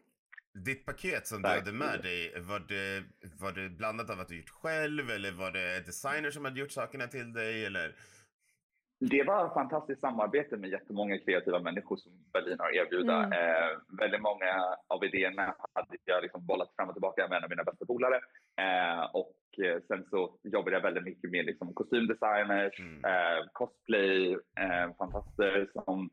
Ditt paket som du hade med dig, var det, var det blandat av att du gjort själv eller var det designer som hade gjort sakerna till dig eller? Det var ett fantastiskt samarbete med jättemånga kreativa människor som Berlin har att erbjuda. Mm. Eh, väldigt många av idéerna hade jag liksom bollat fram och tillbaka med en av mina bästa polare. Eh, och eh, sen så jobbade jag väldigt mycket med liksom, kostymdesigners, Mm. eh, cosplay, eh, fantaster som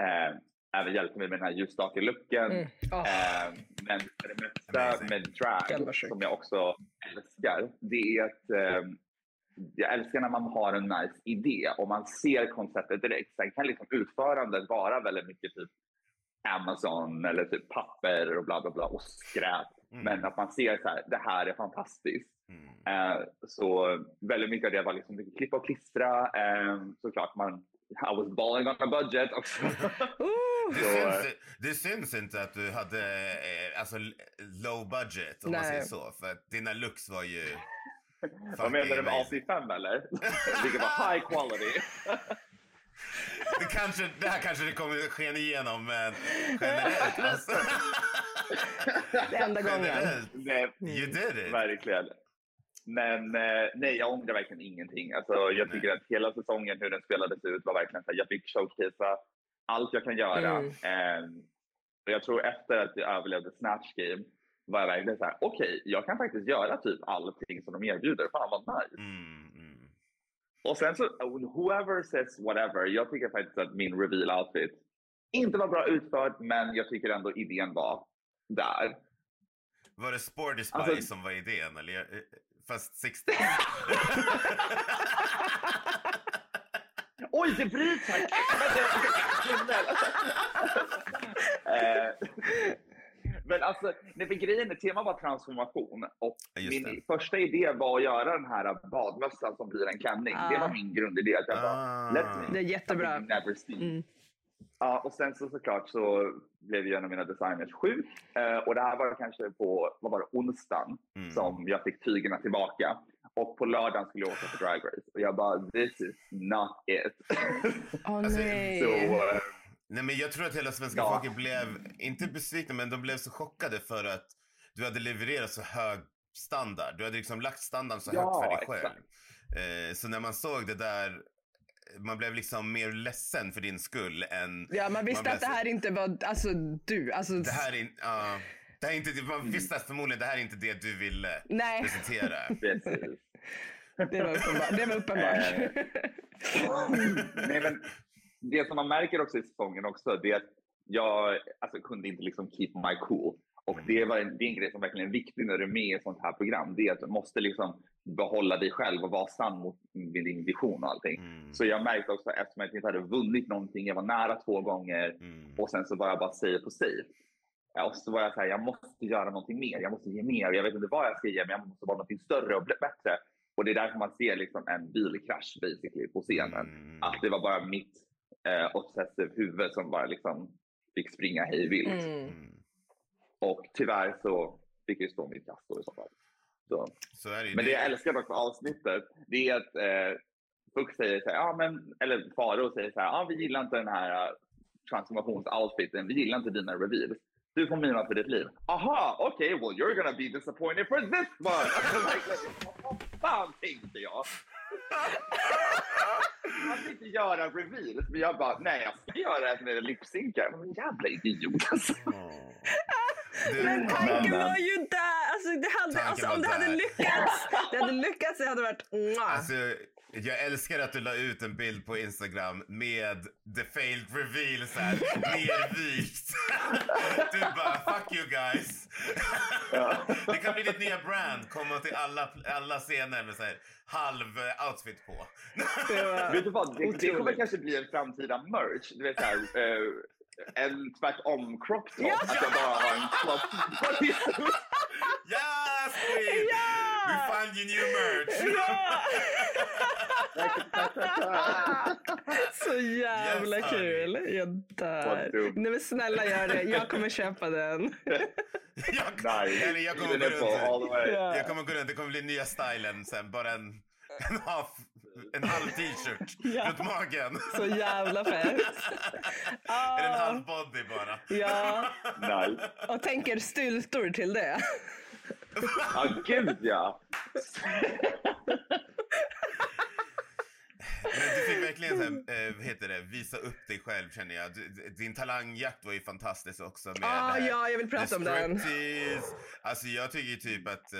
eh, även hjälpte mig med den här ljusstake-looken. Mm. Eh, men det mesta med drag, som jag också älskar, det är att eh, jag älskar när man har en nice idé och man ser konceptet direkt. Sen kan liksom utförandet vara väldigt mycket typ Amazon eller typ papper och bla bla bla och skräp. Mm. Men att man ser så här, det här är fantastiskt. Mm. Eh, så väldigt mycket av det var liksom mycket klippa och klistra. Eh, såklart man, I was balling on a budget också. Det, Så, syns, det syns inte att du hade eh, alltså, low budget om man Nej. säger så. För att dina looks var ju... Vad menar du med amazing. AC5 eller? Vilket var high quality. Det, kanske, det här kanske det kommer sken igenom men generellt alltså. det är enda gången. Generellt, Nej, you did it. verkligen. Men eh, nej, jag ångrar verkligen ingenting. Alltså, jag tycker Nej. att hela säsongen, hur den spelades ut, var verkligen så här, jag fick showcasea allt jag kan göra. Mm. Eh, och jag tror efter att jag överlevde Snatch Game var jag verkligen så här, okej, jag kan faktiskt göra typ allting som de erbjuder. Fan vad nice. Mm, mm. Och sen så, whoever says whatever, jag tycker faktiskt att min reveal outfit inte var bra utförd, men jag tycker ändå idén var där. Var det Sporty Spy Alltså- som var idén? Eller? eh, Fast 60 Oj, det bryts här! Men alltså, nej, för grejen är, temat var transformation och Just min det. första idé var att göra den här badmössan som blir en klänning. Det Ah. var min grundidé. Att jag bara, Ah. let's Det är jättebra. never seen. Mm. Ja, och sen så såklart så blev ju en av mina designers sjuk. Eh, och det här var kanske på, vad var det, onsdagen Mm. som jag fick tygerna tillbaka. Och på lördagen skulle jag åka på Drag Race. Och jag bara, this is not it. Åh Alltså, nej. så, eh, Nej men jag tror att hela svenska Ja. folket blev, inte besvikna, men de blev så chockade för att du hade levererat så hög standard. Du hade liksom lagt standarden så Ja, högt för dig själv. exakt. Eh, så när man såg det där, man blev liksom mer ledsen för din skull än... Ja, man visste blev att det så- här inte var, alltså du, alltså. Det här är, in- ja, det här är inte, man visste att förmodligen det här är inte det du ville Nej, presentera. det var uppenbart. Det var uppenbart. Nej, men det som man märker också i säsongen också, det är att jag alltså, kunde inte liksom keep my cool. Och det, var en, det är en grej som verkligen är viktig när du är med i ett sånt här program. Det är att du måste liksom behålla dig själv och vara sann mot din vision och allting. Mm. Så jag märkte också eftersom jag inte hade vunnit någonting, jag var nära två gånger Mm. och sen så var jag bara safe på. Ja, Och så var jag så här, jag måste göra någonting mer, jag måste ge mer. Jag vet inte vad jag ska ge, men jag måste vara någonting större och bättre. Och det är därför man ser liksom en bilkrasch basically på scenen. Mm. Att det var bara mitt eh, obsessive huvud som bara liksom fick springa hej vilt. Mm. Mm. Och tyvärr så fick jag stå mitt kast då i så fall. Så. Så är det. Men det jag älskar dock med avsnittet, det är att eh, Fuck säger så här, ja men, eller Faro säger så här, ja vi gillar inte den här uh, transformationsoutfiten, vi gillar inte dina reveals. Du får mina för ditt liv. Aha, okej, okay, well you're gonna be disappointed for this one! Alltså, vad fan tänkte jag? Han fick inte göra reveals, men jag bara, nej jag ska göra det med lipsynkar. Jävla idiot alltså. Du, Men tanken men- var ju där! Alltså, det hade, alltså, om det hade där. lyckats, det hade lyckats, det hade varit. Alltså, jag älskar att du la ut en bild på Instagram med the failed reveal så här, nervikt. Du bara, fuck you guys. Det kan bli ditt nya brand, komma till alla, alla scener med så här, halv eh, outfit på. Det var Vet du vad, det, det kommer kanske bli en framtida merch. Du vet såhär, eh, en tvärtom crop top. Ja! Att jag bara har en crop top. Yes queen! Ja! We found you new merch! Så jävla Yes, kul. Jag dör. Nej men snälla gör det. Jag kommer köpa den. Jag, Nej, eller jag kommer gå runt. Jag kommer gå runt, det kommer bli nya stylen sen, bara en, en, half, en halv t-shirt Ja. runt magen. Så jävla fett. Eller en Ah, halv body bara. ja, Nice. och tänker styltor till det. Ja, gud ja. Men du fick verkligen så här, vad heter det, visa upp dig själv känner jag. Du, din talangjakt var ju fantastisk också. Med Ah, här. ja, jag vill prata om den. Alltså jag tycker typ att eh,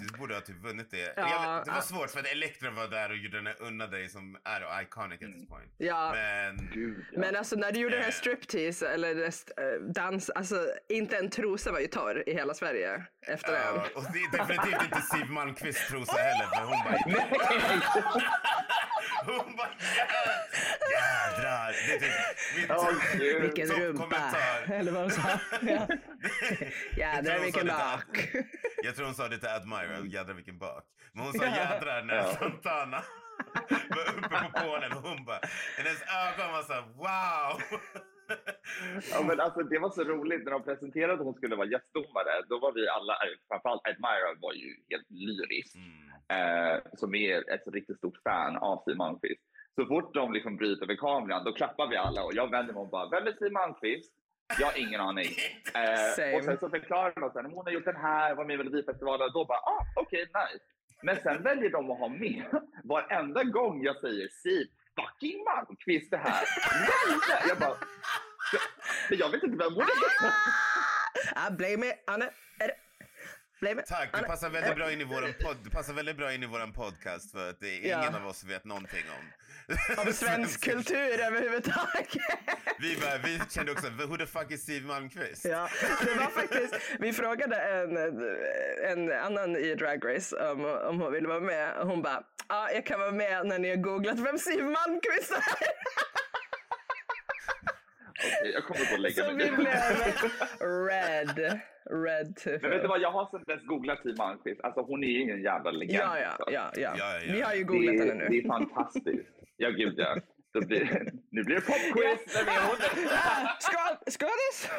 du borde ha typ vunnit det. Ja, jag, det var ah. svårt för att Elektra var där och gjorde den här unna dig som är iconic at this point. Ja. Men Gud, ja. Men alltså när du gjorde den här Eh. striptease eller eh, dans, alltså inte en trosa var ju torr i hela Sverige efter den. Ja, och det är definitivt inte Siw Malmkvists trosa heller för hon bara... hon bara "Jä- jädrar. Det är typ. Vilken rumpa! Eller vad hon sa. Ja. Jädrar vilken bak. Jag tror hon sa det till Admira, jädrar vilken bak. Men hon sa jädrar när Ja. Fontana var uppe på Polen och hon bara, hennes ögon var såhär wow. Ja, men alltså, det var så roligt när de presenterade att hon skulle vara gästdomare. Då var vi alla, framförallt Admira var ju helt lyrisk. Mm. eh, som är ett riktigt stort fan av Siw Malmkvist. Så fort de liksom bryter över kameran, då klappar vi alla och jag vänder mig och bara, vem är Siw Malmkvist? Jag har ingen aning. Eh, och sen så förklarar de att hon har gjort den här, var med i Melodifestivalen. Då bara, ah, okej, nice. Men sen väljer de att ha med varenda gång jag säger Siw fucking Malmkvist det här. Nej, jag bara, men jag vet inte vem hon är. Ah, blame it, Anne. Blame it. Tack, du passar väldigt bra in i våran podd, du passar väldigt bra in i våran podcast för att det är Ja. ingen av oss vet någonting om. Om svensk kultur överhuvudtaget. Vi, bara, vi kände också, who the fuck is Siw Malmkvist? Ja, det var faktiskt, vi frågade en, en annan i Drag Race om, om hon ville vara med hon bara, ja ah, jag kan vara med när ni har googlat vem Siw Malmkvist är. Okej, jag kommer gå och lägga Så mig. vi blev red, red to Men vet du vad, jag har sedan dess googlat Siw Malmkvist. Alltså hon är ju en jävla legend. Ja, ja, ja, ja. Ja, ja. Vi har ju Det, googlat henne det nu. är fantastiskt. Ja, gud ja. Blir, nu blir det popquiz. Skål, skådis!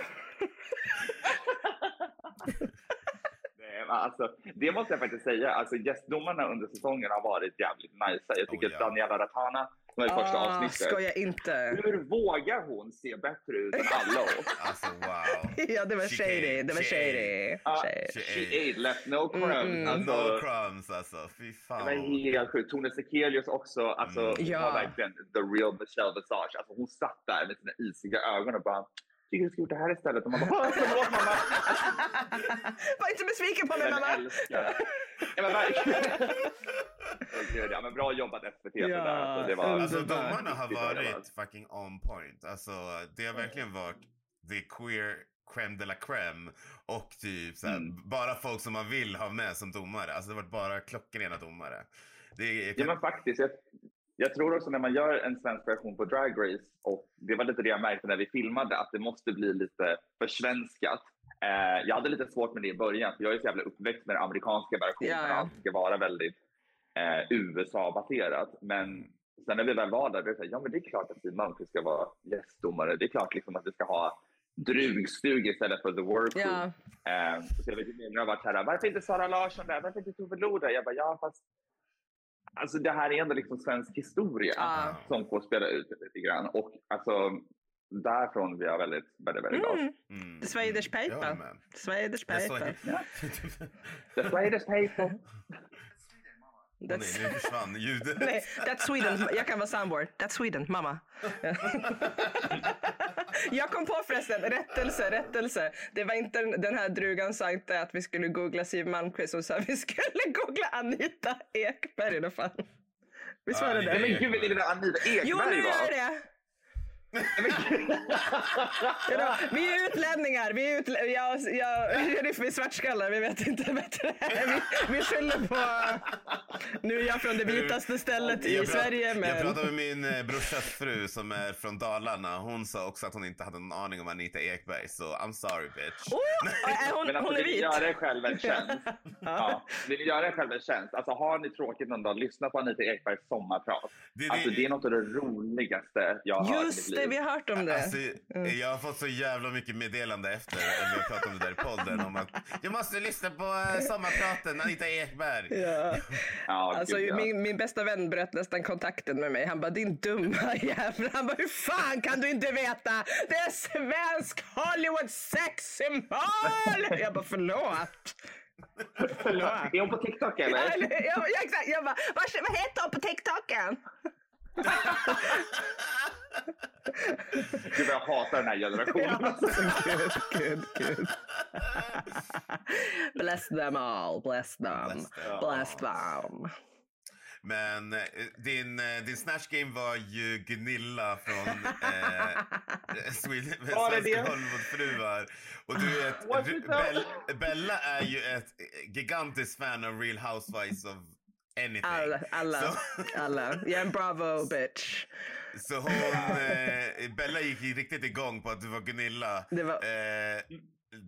Nej, Alltså, det måste jag faktiskt säga. Alltså, gästdomarna under säsongen har varit jävligt nice. Jag tycker Oh, ja. Daniela Ratana, som är första Ah, avsnittet. skoja inte. Hur vågar hon se bättre ut än alla oss? Alltså wow. Ja, det var She shady. Det var shady. Ah, Shady. she She ate, left no crumbs. Mm, Alltså, No crumbs alltså, fy Det fan. var helt sjukt. Tone Sekelius också. Alltså, Mm. hon Ja. var verkligen the real Michelle Visage. Alltså, hon satt där med sina isiga ögon och bara tycker du ska gjort det här istället. Och man bara, "Åh, förlåt mamma. Var inte besviken på mig Den mamma. älskar. Ja, men verkligen. Åh, gud, ja, men bra jobbat SVT. Ja, Ja, alltså, det var, Alltså domarna har varit fucking on point. Alltså det har verkligen varit the queer crème de la crème. Och typ såhär, Mm. bara folk som man vill ha med som domare. Alltså det har varit bara klockrena domare. Det är, Ja, men faktiskt. Jag, jag tror också när man gör en svensk version på Drag Race, och det var lite det jag märkte när vi filmade, att det måste bli lite försvenskat. Eh, jag hade lite svårt med det i början, för jag är så jävla uppväxt med den amerikanska versionen. Ja, ja. Allt ska vara väldigt eh, USA-baserat. Men sen när vi väl var där, blev det så här, ja men det är klart att Siw Malmkvist ska vara gästdomare. Det är klart liksom att vi ska ha drugstug istället för the workroom. Ja. Eh, så jag vet inte, jag har varit här, varför inte Sara Larsson där? Varför inte Tove Lo där? Jag bara, ja fast alltså det här är ändå liksom svensk historia Ja. som får spela ut lite grann. Och alltså, därifrån blir jag väldigt, väldigt, väldigt glad. Mm. Mm. The Swedish paper. med. Swedish paper. The Swedish paper. Åh nej, That's, nu försvann ljudet. nej, that's Sweden. Jag kan vara soundboard. That's Sweden, mamma. Jag kom på förresten, rättelse, rättelse. Det var inte den här drugan sa inte att vi skulle googla Siw Malmkvist, hon sa att vi skulle googla Anita Ekberg i alla fall. Visst var det Nej, men det? gud, vilken Anita Ekberg Jo, nu var. gör det! Vi är utlänningar. Vi är utlä- jag, jag, Sheriff är svartskallar. Vi vet inte bättre. Vi, vi skyller på... Nu är jag från det vitaste stället i Jag prat- Sverige. Jag Men... pratade med min eh, brorsas fru som är från Dalarna. Hon sa också att hon inte hade någon aning om Anita Ekberg. Så I'm sorry bitch. Oh, är hon, Men alltså, hon är vill ni vit. göra er själv en tjänst? ja. Vill ni göra er själv en tjänst? Alltså, har ni tråkigt någon dag, lyssna på Anita Ekbergs sommarprat. Det är det- Alltså, det är något av det roligaste jag har hört i mitt liv. Vi har hört om det. Alltså, Jag har fått så jävla mycket meddelande efter att vi har pratat om det där i podden om att jag måste lyssna på uh, sommarpraten, Anita Ekberg. Ja. Ja, Alltså, gud, ja. min, min bästa vän bröt nästan kontakten med mig. Han bara, din dumma jävel. Han bara, hur fan kan du inte veta? Det är svensk Hollywood sexsymbol! Jag bara, förlåt. Förlåt. Är hon på TikTok eller? Ja, eller- jag, jag, exakt, jag bara, vad, vad heter hon på TikToken? Gud, jag hatar den här generationen. Gud, gud, gud. Bless them all, bless them, Bless them. bless them. Men eh, din, eh, din Snatch Game var ju Gunilla från eh, Svenska? Hollywoodfruar. Och du vet, Bella är ju ett gigantiskt fan av Real Housewives of anything. Alla, alla, Så, alla. Jag är en bravo bitch. så hon, eh, Bella gick riktigt igång på att du var Gunilla. Det var- eh,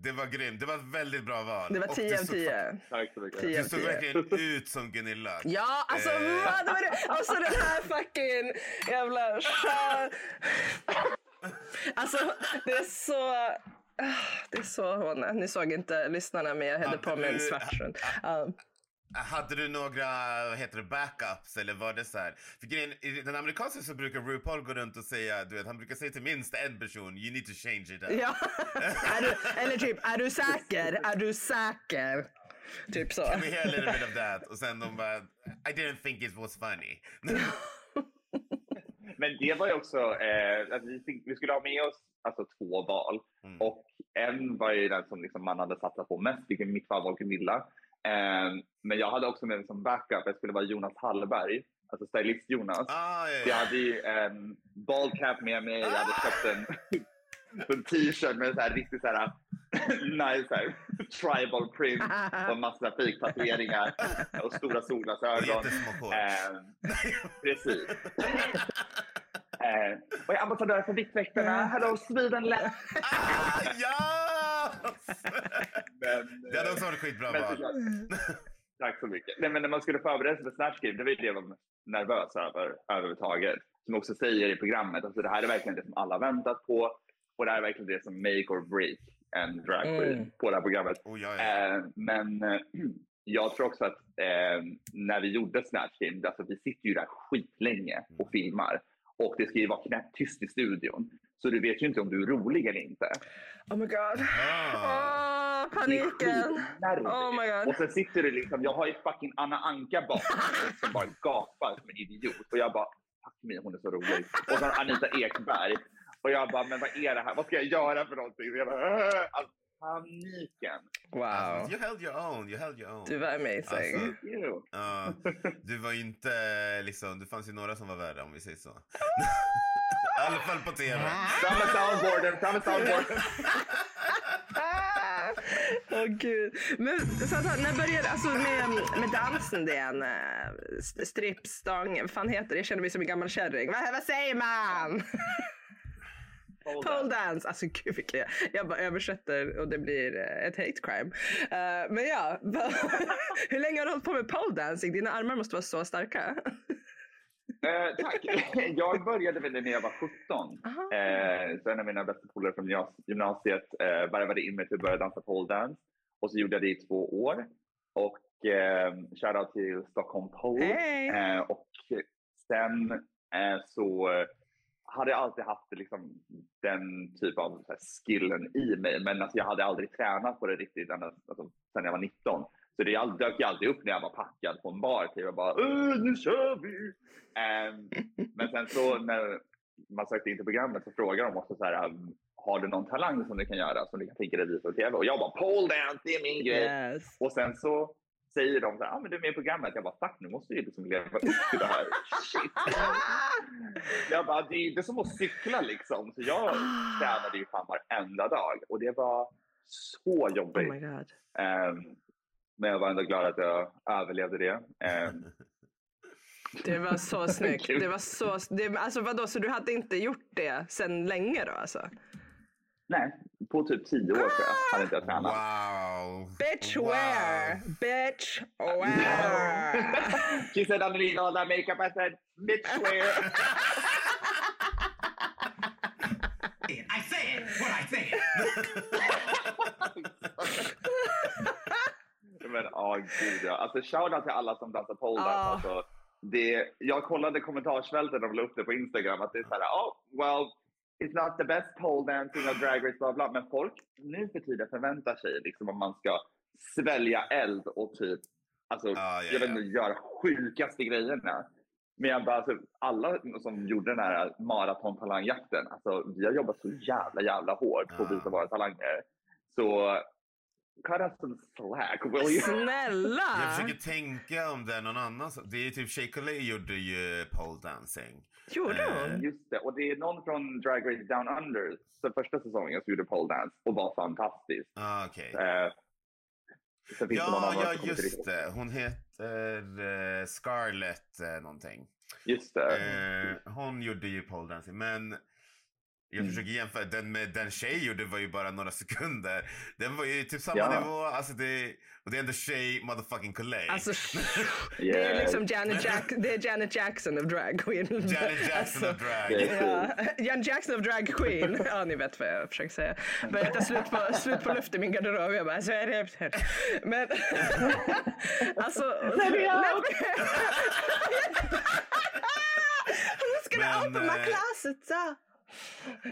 det var grymt. Det var ett väldigt bra val. Det var Och 10 du av såg 10. Tack så mycket. Tio. Du såg verkligen ut som Gunilla. Ja, alltså Eh. vad var det? Alltså den här fucking jävla. Alltså det är så... ah, Det är så hon. Ni såg inte lyssnarna men jag hade på mig en du- svartsrund. Hade du några vad heter det, backups eller var det så här? För grejen, i den amerikanska så brukar RuPaul gå runt och säga, du vet, han brukar säga till minst en person, you need to change it. up." Ja. är du, eller typ, är du säker? Är du säker? Typ så. Can we hear a little bit of that? Och sen de bara, I didn't think it was funny. Men det var ju också, eh, att vi, fick, vi skulle ha med oss alltså, två val. Mm. Och en var ju den som liksom man hade satsat på mest, vilket mitt fall var Gunilla. Eh, men jag hade också med mig som backup, jag skulle vara Jonas Hallberg, alltså stylist-Jonas. Ah, ja, Jag ja. hade ju en ballcap med mig, jag hade köpt en, en t-shirt med så här riktigt så här, nice så här, tribal print och massa fiktatueringar och stora solglasögon. Eh, precis. Eh, och jag är ambassadör för Viktväktarna. Hello Sweden! Ah, ja! Men, Det hade också varit skitbra men. Tack så mycket. Nej, men när man skulle förbereda sig för Snatch Game, det var ju det jag var nervös över överhuvudtaget. Som också säger i programmet, alltså det här är verkligen det som alla väntat på. Och det här är verkligen det som make or break en drag queen Mm. på det här programmet. Oh, ja, ja. Eh, men eh, jag tror också att eh, när vi gjorde Snatch Game, alltså vi sitter ju där skitlänge och filmar. Och det ska ju vara knäpptyst i studion. Så du vet ju inte om du är rolig eller inte. Oh my god. Ah. Åh, Det är paniken. Oh my god. Och sen sitter du liksom, jag har ju fucking Anna Anka bakom mig som bara gapar som en idiot. Och jag bara, fuck me, hon är så rolig. Och sen Anita Ekberg. Och jag bara, men vad är det här? Vad ska jag göra för någonting? Så jag bara, "Åh!" alltså, paniken. Wow. Alltså, you held your own, you held your own. Du var amazing. Alltså. Ja, du var inte liksom, det fanns ju några som var värre om vi säger så. I alla fall på tv. Med soundboarden, med soundboarden. Åh gud. Men så att, när började, alltså med, med dansen den, uh, strippstång, vad fan heter det? Jag känner mig som en gammal kärring. Vad, vad säger man? Pole dance. Alltså gud vilken jag, jag bara översätter och det blir eh, ett hate crime. Eh, men ja, hur länge har du hållit på med pole dancing? Dina armar måste vara så starka. Eh, tack. Jag började väl när jag var 17. Aha. Eh, så en av mina bästa polare från gymnas- gymnasiet eh, varvade in mig till att börja dansa pole dance. Och så gjorde jag det i två år. och eh, shoutout till Stockholm Pole. Hej! Eh, och sen eh, så hade jag alltid haft liksom, den typ av här, skillen i mig. Men alltså, jag hade aldrig tränat på det riktigt ända, alltså, sen jag var 19. Så det dök ju alltid upp när jag var packad på en bar. Typ. Jag bara "Äh, nu kör vi! Ehm, men sen så när man sökte in till programmet så frågade de också så här, um, har du någon talang som du kan göra som du kan tänka dig visa på TV? Och jag bara pole dance, det är min grej. Yes. Och sen så säger de så här, ah, men du är med i programmet. Jag bara, fuck nu måste jag ju liksom leva upp till det här. Shit. Jag bara, det är inte som att cykla liksom. Så jag tränade ju fan varenda dag och det var så Oh jobbigt. my god. Men jag var ändå glad att jag överlevde det. Ehm, Det var så snyggt. Det var så, det, alltså vadå, så du hade inte gjort det sen länge då alltså? nej, på typ tio år tror jag hade inte jag tränat. Wow. Bitch Wow. wear! Bitch wear! She said underneath all that makeup I said, bitch wear. I said what I said. Men åh gud ja. Alltså shoutout till alla som dansar pole dance. Ja. Alltså, det, jag kollade kommentarsfältet och la upp det på Instagram att det är så här, oh well, it's not the best pole dancing of drag race bla bla. Men folk nu för tiden förväntar sig liksom om man ska svälja eld och typ, alltså Ja, ja, jag vet inte, göra sjukaste grejerna. Men jag bara, alltså, alla som gjorde den här maratontalangjakten, alltså vi har jobbat så jävla jävla hårt på att visa våra talanger. Så cut us some slack will you? Snälla! Jag försöker tänka om det är någon annan som... Det är typ Shea Coulee gjorde ju pole dancing. Gjorde Eh, hon? Just det, och det är någon från Drag Race Down Under, så första säsongen, som gjorde pole dance och var fantastisk. Ah, okej. Eh, Ja, ja just det. Hon heter eh, Scarlett eh, någonting. Just det. Eh, hon gjorde ju pole dancing, men jag Mm. försöker jämföra. Den med den tjej gjorde var ju bara några sekunder. Den var ju typ samma Ja. nivå. Alltså det, och det är ändå Shay motherfucking Coulee. Alltså, det är liksom Janet, Jack, det är Janet Jackson of drag queen. Janet Jackson Alltså, of drag. Ja, Janet Jackson of drag queen. Ja, ni vet vad jag försöker säga. Börjar ta slut på, slut på luft i min garderob. Jag bara, så är det. Men alltså. Let me out! Who's gonna Men, open my eh, closet? Så.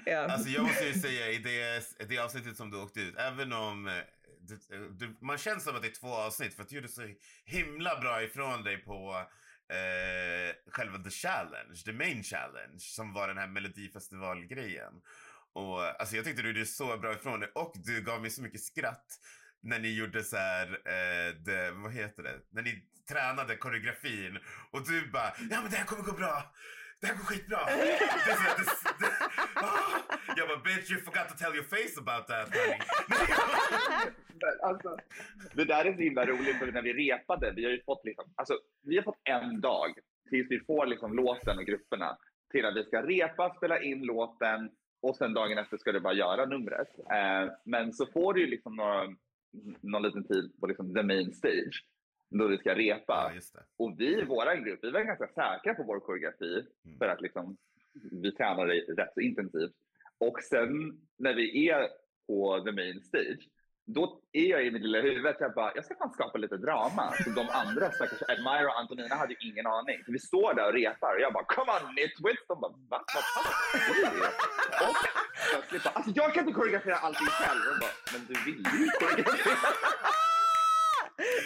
Ja. Alltså jag måste ju säga i det, det avsnittet som du åkte ut, även om eh, du, du, man känns som att det är två avsnitt för att du gjorde så himla bra ifrån dig på eh, själva the challenge, the main challenge som var den här melodifestivalgrejen. Och alltså jag tyckte du gjorde så bra ifrån dig och du gav mig så mycket skratt när ni gjorde så här, eh, det, vad heter det, när ni tränade koreografin och du bara, ja men det här kommer gå bra. Det här går skitbra. this, this, this. här. Jag bara, bitch you forgot to tell your face about that honey. Alltså, det där är så himla roligt för när vi repade, vi har ju fått liksom, alltså, vi har fått en dag tills vi får liksom låten och grupperna till att vi ska repa, spela in låten och sen dagen efter ska du bara göra numret. Eh, men så får du ju liksom några, någon liten tid på liksom the main stage då vi ska repa. Ja. Och vi i vår grupp, vi var ganska säkra på vår koreografi Mm. för att liksom, vi tränade rätt så intensivt. Och sen när vi är på the main stage, då är jag i mitt lilla huvud, jag bara, jag ska fan skapa lite drama. Så de andra stackars Admira och Antonina hade ju ingen aning. Så vi står där och repar och jag bara, come on nitwits! De bara, va? Vad fan är det?" Och plötsligt bara, alltså jag kan inte koreografera allting själv. Och de bara, men du vill ju koreografera.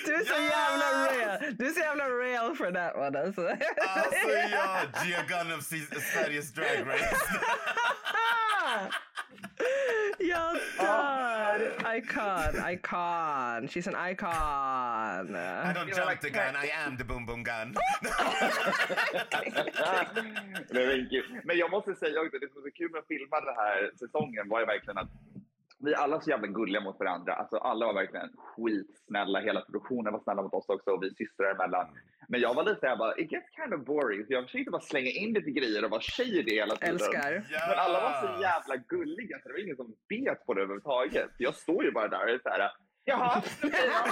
Du är så jävla real. Du är så jävla real for that one alltså. Alltså ja, Gia Gunn of Se- Sveriges Drag Race. Jag dör! Icon, icon. She's an icon. I don't jump the gun, I am the boom boom gun. Men, men jag måste säga också, det som var så kul med att filma den här säsongen var ju verkligen att vi alla så jävla gulliga mot varandra. Alltså alla var verkligen skitsnälla. Hela produktionen var snälla mot oss också och vi systrar emellan. Men jag var lite såhär bara, it gets kind of boring. Så jag försökte bara slänga in lite grejer och vara tjej i det hela tiden. Älskar. Men alla var så jävla gulliga så det var ingen som bet på det överhuvudtaget. Så Jag står ju bara där och är såhär, jaha, okej då."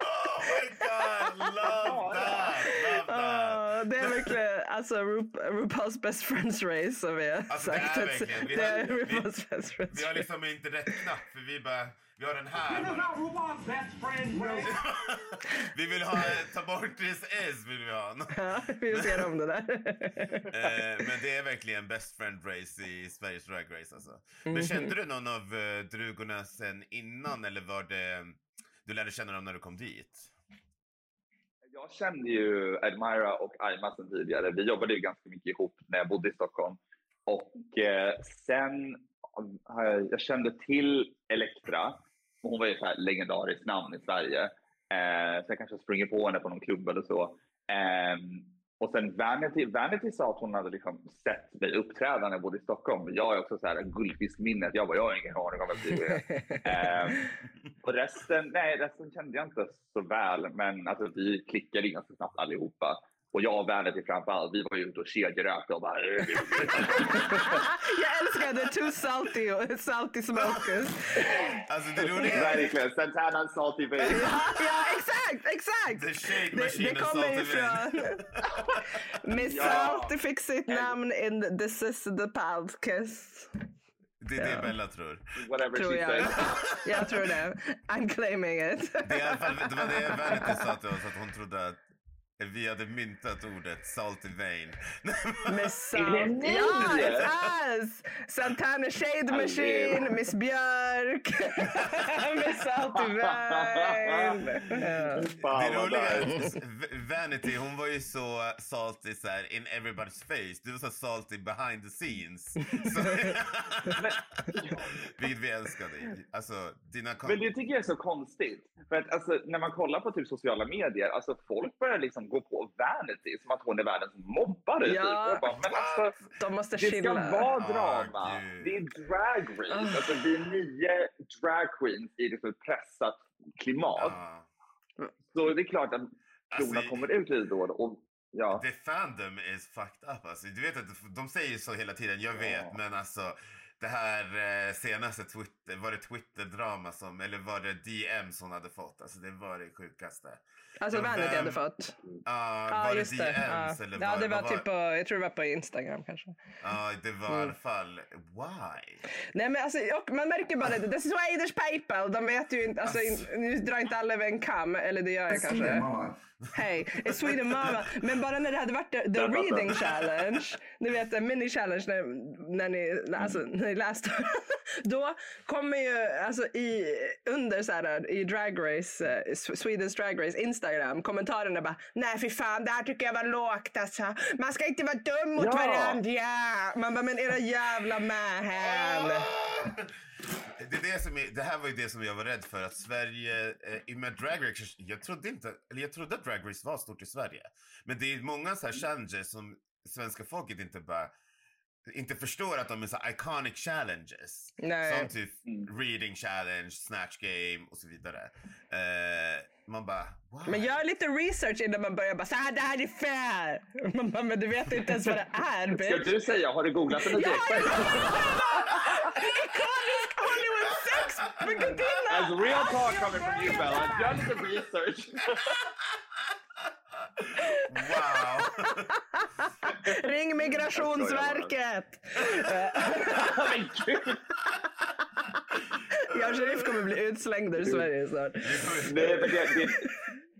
Oh my god, love that! Love that! Ah, det är alltså Ru RuPaul's best friends race som vi har Alltså, det sagt. är verkligen- vi det är har- vi- RuPaul's best friends Vi har liksom inte rätt knapp för vi bara, Vi har den här. RuPaul's best friend race. vi vill ha, ta bort this S vill vi ha. Ja, vi vill se om det där. Eh, men det är verkligen best friend race i Sveriges Drag Race alltså. Men kände du någon av uh, drugorna sen innan eller var det du lärde känna dem när du kom dit? Jag kände ju Admira och Aima sedan tidigare. Vi jobbade ju ganska mycket ihop när jag bodde i Stockholm. Och eh, sen har jag, kände till Elektra. Hon var ju ett legendariskt namn i Sverige. Eh, så jag kanske springer på henne på någon klubb eller så. Ehm, och sen Vanity, Vanity sa att hon hade liksom sett mig uppträda när jag bodde i Stockholm. Jag är också så här guldfiskminnet. Jag bara, jag har ingen aning om vem du är. Ehm, och resten, nej, resten kände jag inte så väl, men alltså, vi klickade ganska snabbt allihopa. Och jag och Vanity framför allt, vi var ju ute och kedjerökte och bara... Jag älskar the two salty, salty smokers. Alltså det roliga är Verkligen, Santana Salty Baby. Ja, ja exakt, exakt. The shake Det, machine det och kommer Salty från... Miss Ja. Salty fick sitt namn in This is the podcast. Det är det Bella tror. Whatever Tror she jag. Jag tror det. I'm claiming it. Det, är det var det Vanity sa till oss att hon trodde att vi hade myntat ordet salty vein. Det ni? Ja, us! Santana Shade Machine, Miss Björk, Miss Salty. Fan, Det roliga är att Vanity, hon var ju så salty så här, in everybody's face. Du var så salty behind the scenes. Så, vilket vi älskade. Alltså, dina Men det tycker jag är så konstigt. För att alltså, när man kollar på typ sociala medier, alltså folk börjar liksom gå på Vanity som att hon är världens mobbare. Ja. Typ. Jag bara, men alltså, De måste det ska chilla. vara Ah, drama. gud. det är drag race. Alltså, vi är nio drag queens i ett pressat klimat. Ja. Så det är klart att Alltså, klorna kommer ut lite då. Och, ja. The fandom is fucked up alltså. Du vet att de säger så hela tiden, jag vet, Ja. men alltså det här eh, senaste Twitter, var det Twitter-drama som, eller var det DM som hon hade fått? Alltså det var det sjukaste. Alltså vem- hade fått. Ja, Ja, var det just det. DMs Ja. eller ja, var, det var vad typ på, jag tror det var på Instagram kanske. Ja, det var i alla fall, why? Nej men alltså, och man märker bara det. The Swedish people, de vet ju inte, alltså, Alltså. in, nu drar inte alla över en kam, eller det gör jag kanske. Hej, it's Sweden mama. Men bara när det hade varit the, the Jag reading challenge, ni vet en mini challenge när, när, ni, alltså, när ni läste. Då kommer ju alltså i, under så här i drag race, eh, Swedens drag race Instagram, kommentarerna bara nej fy fan det här tycker jag var lågt alltså. Man ska inte vara dum mot Ja. varandra. Man bara men era jävla mähän. Det, är det, som är, det här var ju det som jag var rädd för, att Sverige, eh, i och med Drag Race, jag trodde inte, eller jag trodde att Drag Race var stort i Sverige. Men det är många så här challenges som svenska folket inte bara, inte förstår att de är så här iconic challenges. Nej. Som typ reading challenge, snatch game och så vidare. Eh, man bara, wow. Men gör lite research innan man börjar bara så här, det här är fel. Man bara, men du vet inte ens vad det är Ska bitch. du säga, har du googlat den Ja, direkt? Ikonisk Hollywood sex med gudinna. As real talk coming from you Bella, done some research. Wow! Ring Migrationsverket. Men gud! Jag och Sheriff kommer bli utslängda ur Sverige snart. Nej, men det, det,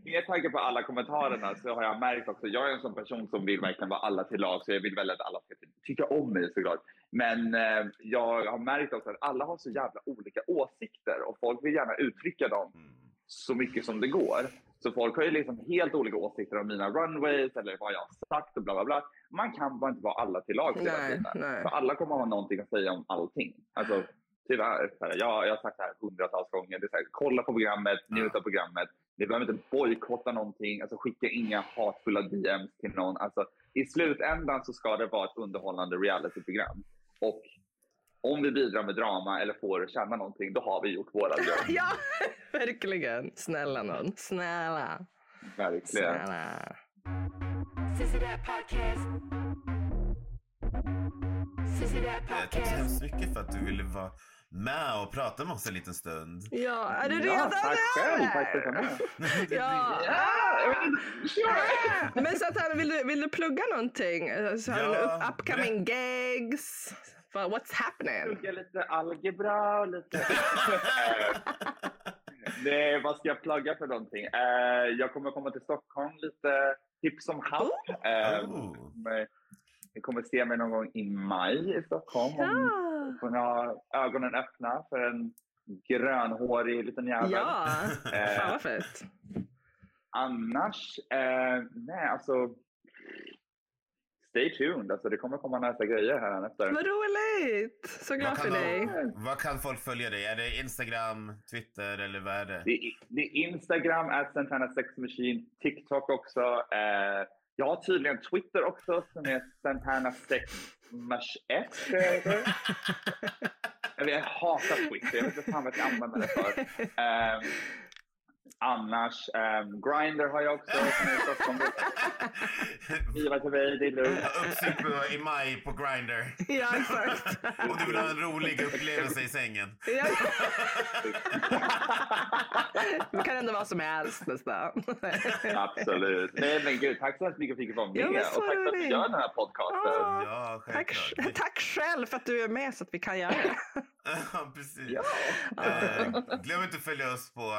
med tanke på alla kommentarerna så har jag märkt också, jag är en sån person som vill verkligen vara alla till lag så jag vill väl att alla ska tycka om mig såklart. Men eh, jag har märkt också att alla har så jävla olika åsikter och folk vill gärna uttrycka dem så mycket som det går. Så folk har ju liksom helt olika åsikter om mina runways eller vad jag har sagt och bla bla bla. Man kan bara inte vara alla till lag hela tiden. För alla kommer ha någonting att säga om allting. Alltså, tyvärr. Så här, Jag, jag har sagt det här hundratals gånger. Det är så här, kolla på programmet, njut av programmet. Ni behöver inte bojkotta någonting. Alltså, skicka inga hatfulla DMs till någon. Alltså, I slutändan så ska det vara ett underhållande realityprogram. Och om vi bidrar med drama eller får känna någonting, då har vi gjort våra jobb. Ja, verkligen. Snälla någon. Snälla. Verkligen. Snälla. Tack så hemskt mycket för att du ville vara med och prata med oss en liten stund. Ja, är du redo? Ja, tack själv. eller? Tack för att du med. Ja. Men så att han, vill, du, vill du plugga någonting? Så har du Ja, upp- upcoming gigs? What's happening? plugga lite algebra och lite... Nej, vad ska jag plugga för någonting? Eh, jag kommer komma till Stockholm lite hipp som happ. Eh, Oh. kommer- Ni kommer se mig någon gång i maj i Stockholm. Om Ja. kunna ha ögonen öppna för en grönhårig liten jävel. Ja, Eh, fan vad fett. Annars, eh, nej alltså. Stay tuned, alltså det kommer komma nästa grejer här efter. Vad roligt! Så glad Vad för kan, dig. vad kan folk följa dig? Är det Instagram, Twitter eller vad är det? Det är, det är Instagram, at Santana Sex Machine, TikTok också. Eh, jag har tydligen Twitter också som är Santana Sex Mash 1. tror jag hatar Twitter, jag vet inte fan vad jag ska använda det för. Eh, annars, eh, Grindr har jag också. Skriva till mig, det är lugnt. Uppsikt i maj på Grindr. Ja, exakt. Om du vill ha en rolig upplevelse i sängen. Ja. Det kan ändå vara som helst nästan. Absolut. Nej men gud, tack så hemskt mycket för att jag fick vara med. Ja, och tack för att du gör den här podcasten. Ja, tack, tack själv för att du är med så att vi kan göra det. Precis. Ja. Eh, glöm inte att följa oss på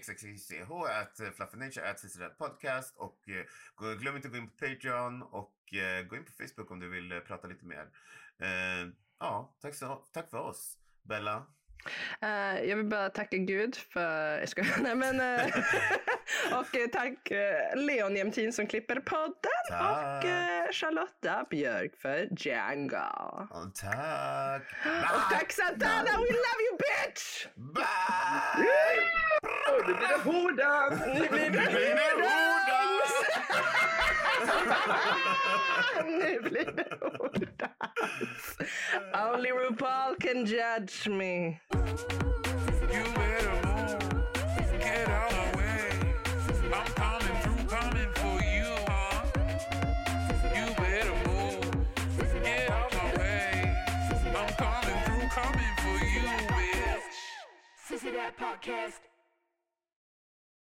xxch, at fluffinature, at Cicerat podcast och eh, glöm inte att gå in på Patreon och eh, gå in på Facebook om du vill eh, prata lite mer. Eh, ja, tack, så, tack för oss. Bella? Eh, jag vill bara tacka Gud för... Jag skojar. Nej, men, och eh, tack uh, Leon Jämtin som klipper podden Tack. och eh, Charlotta Björk för Django. Ja, tack! Och tack Santana, we love you bitch! Bye! Nu blir det hordan! Nu blir det Hordans! Nu blir det ordans. Only RuPaul can judge me. to that podcast.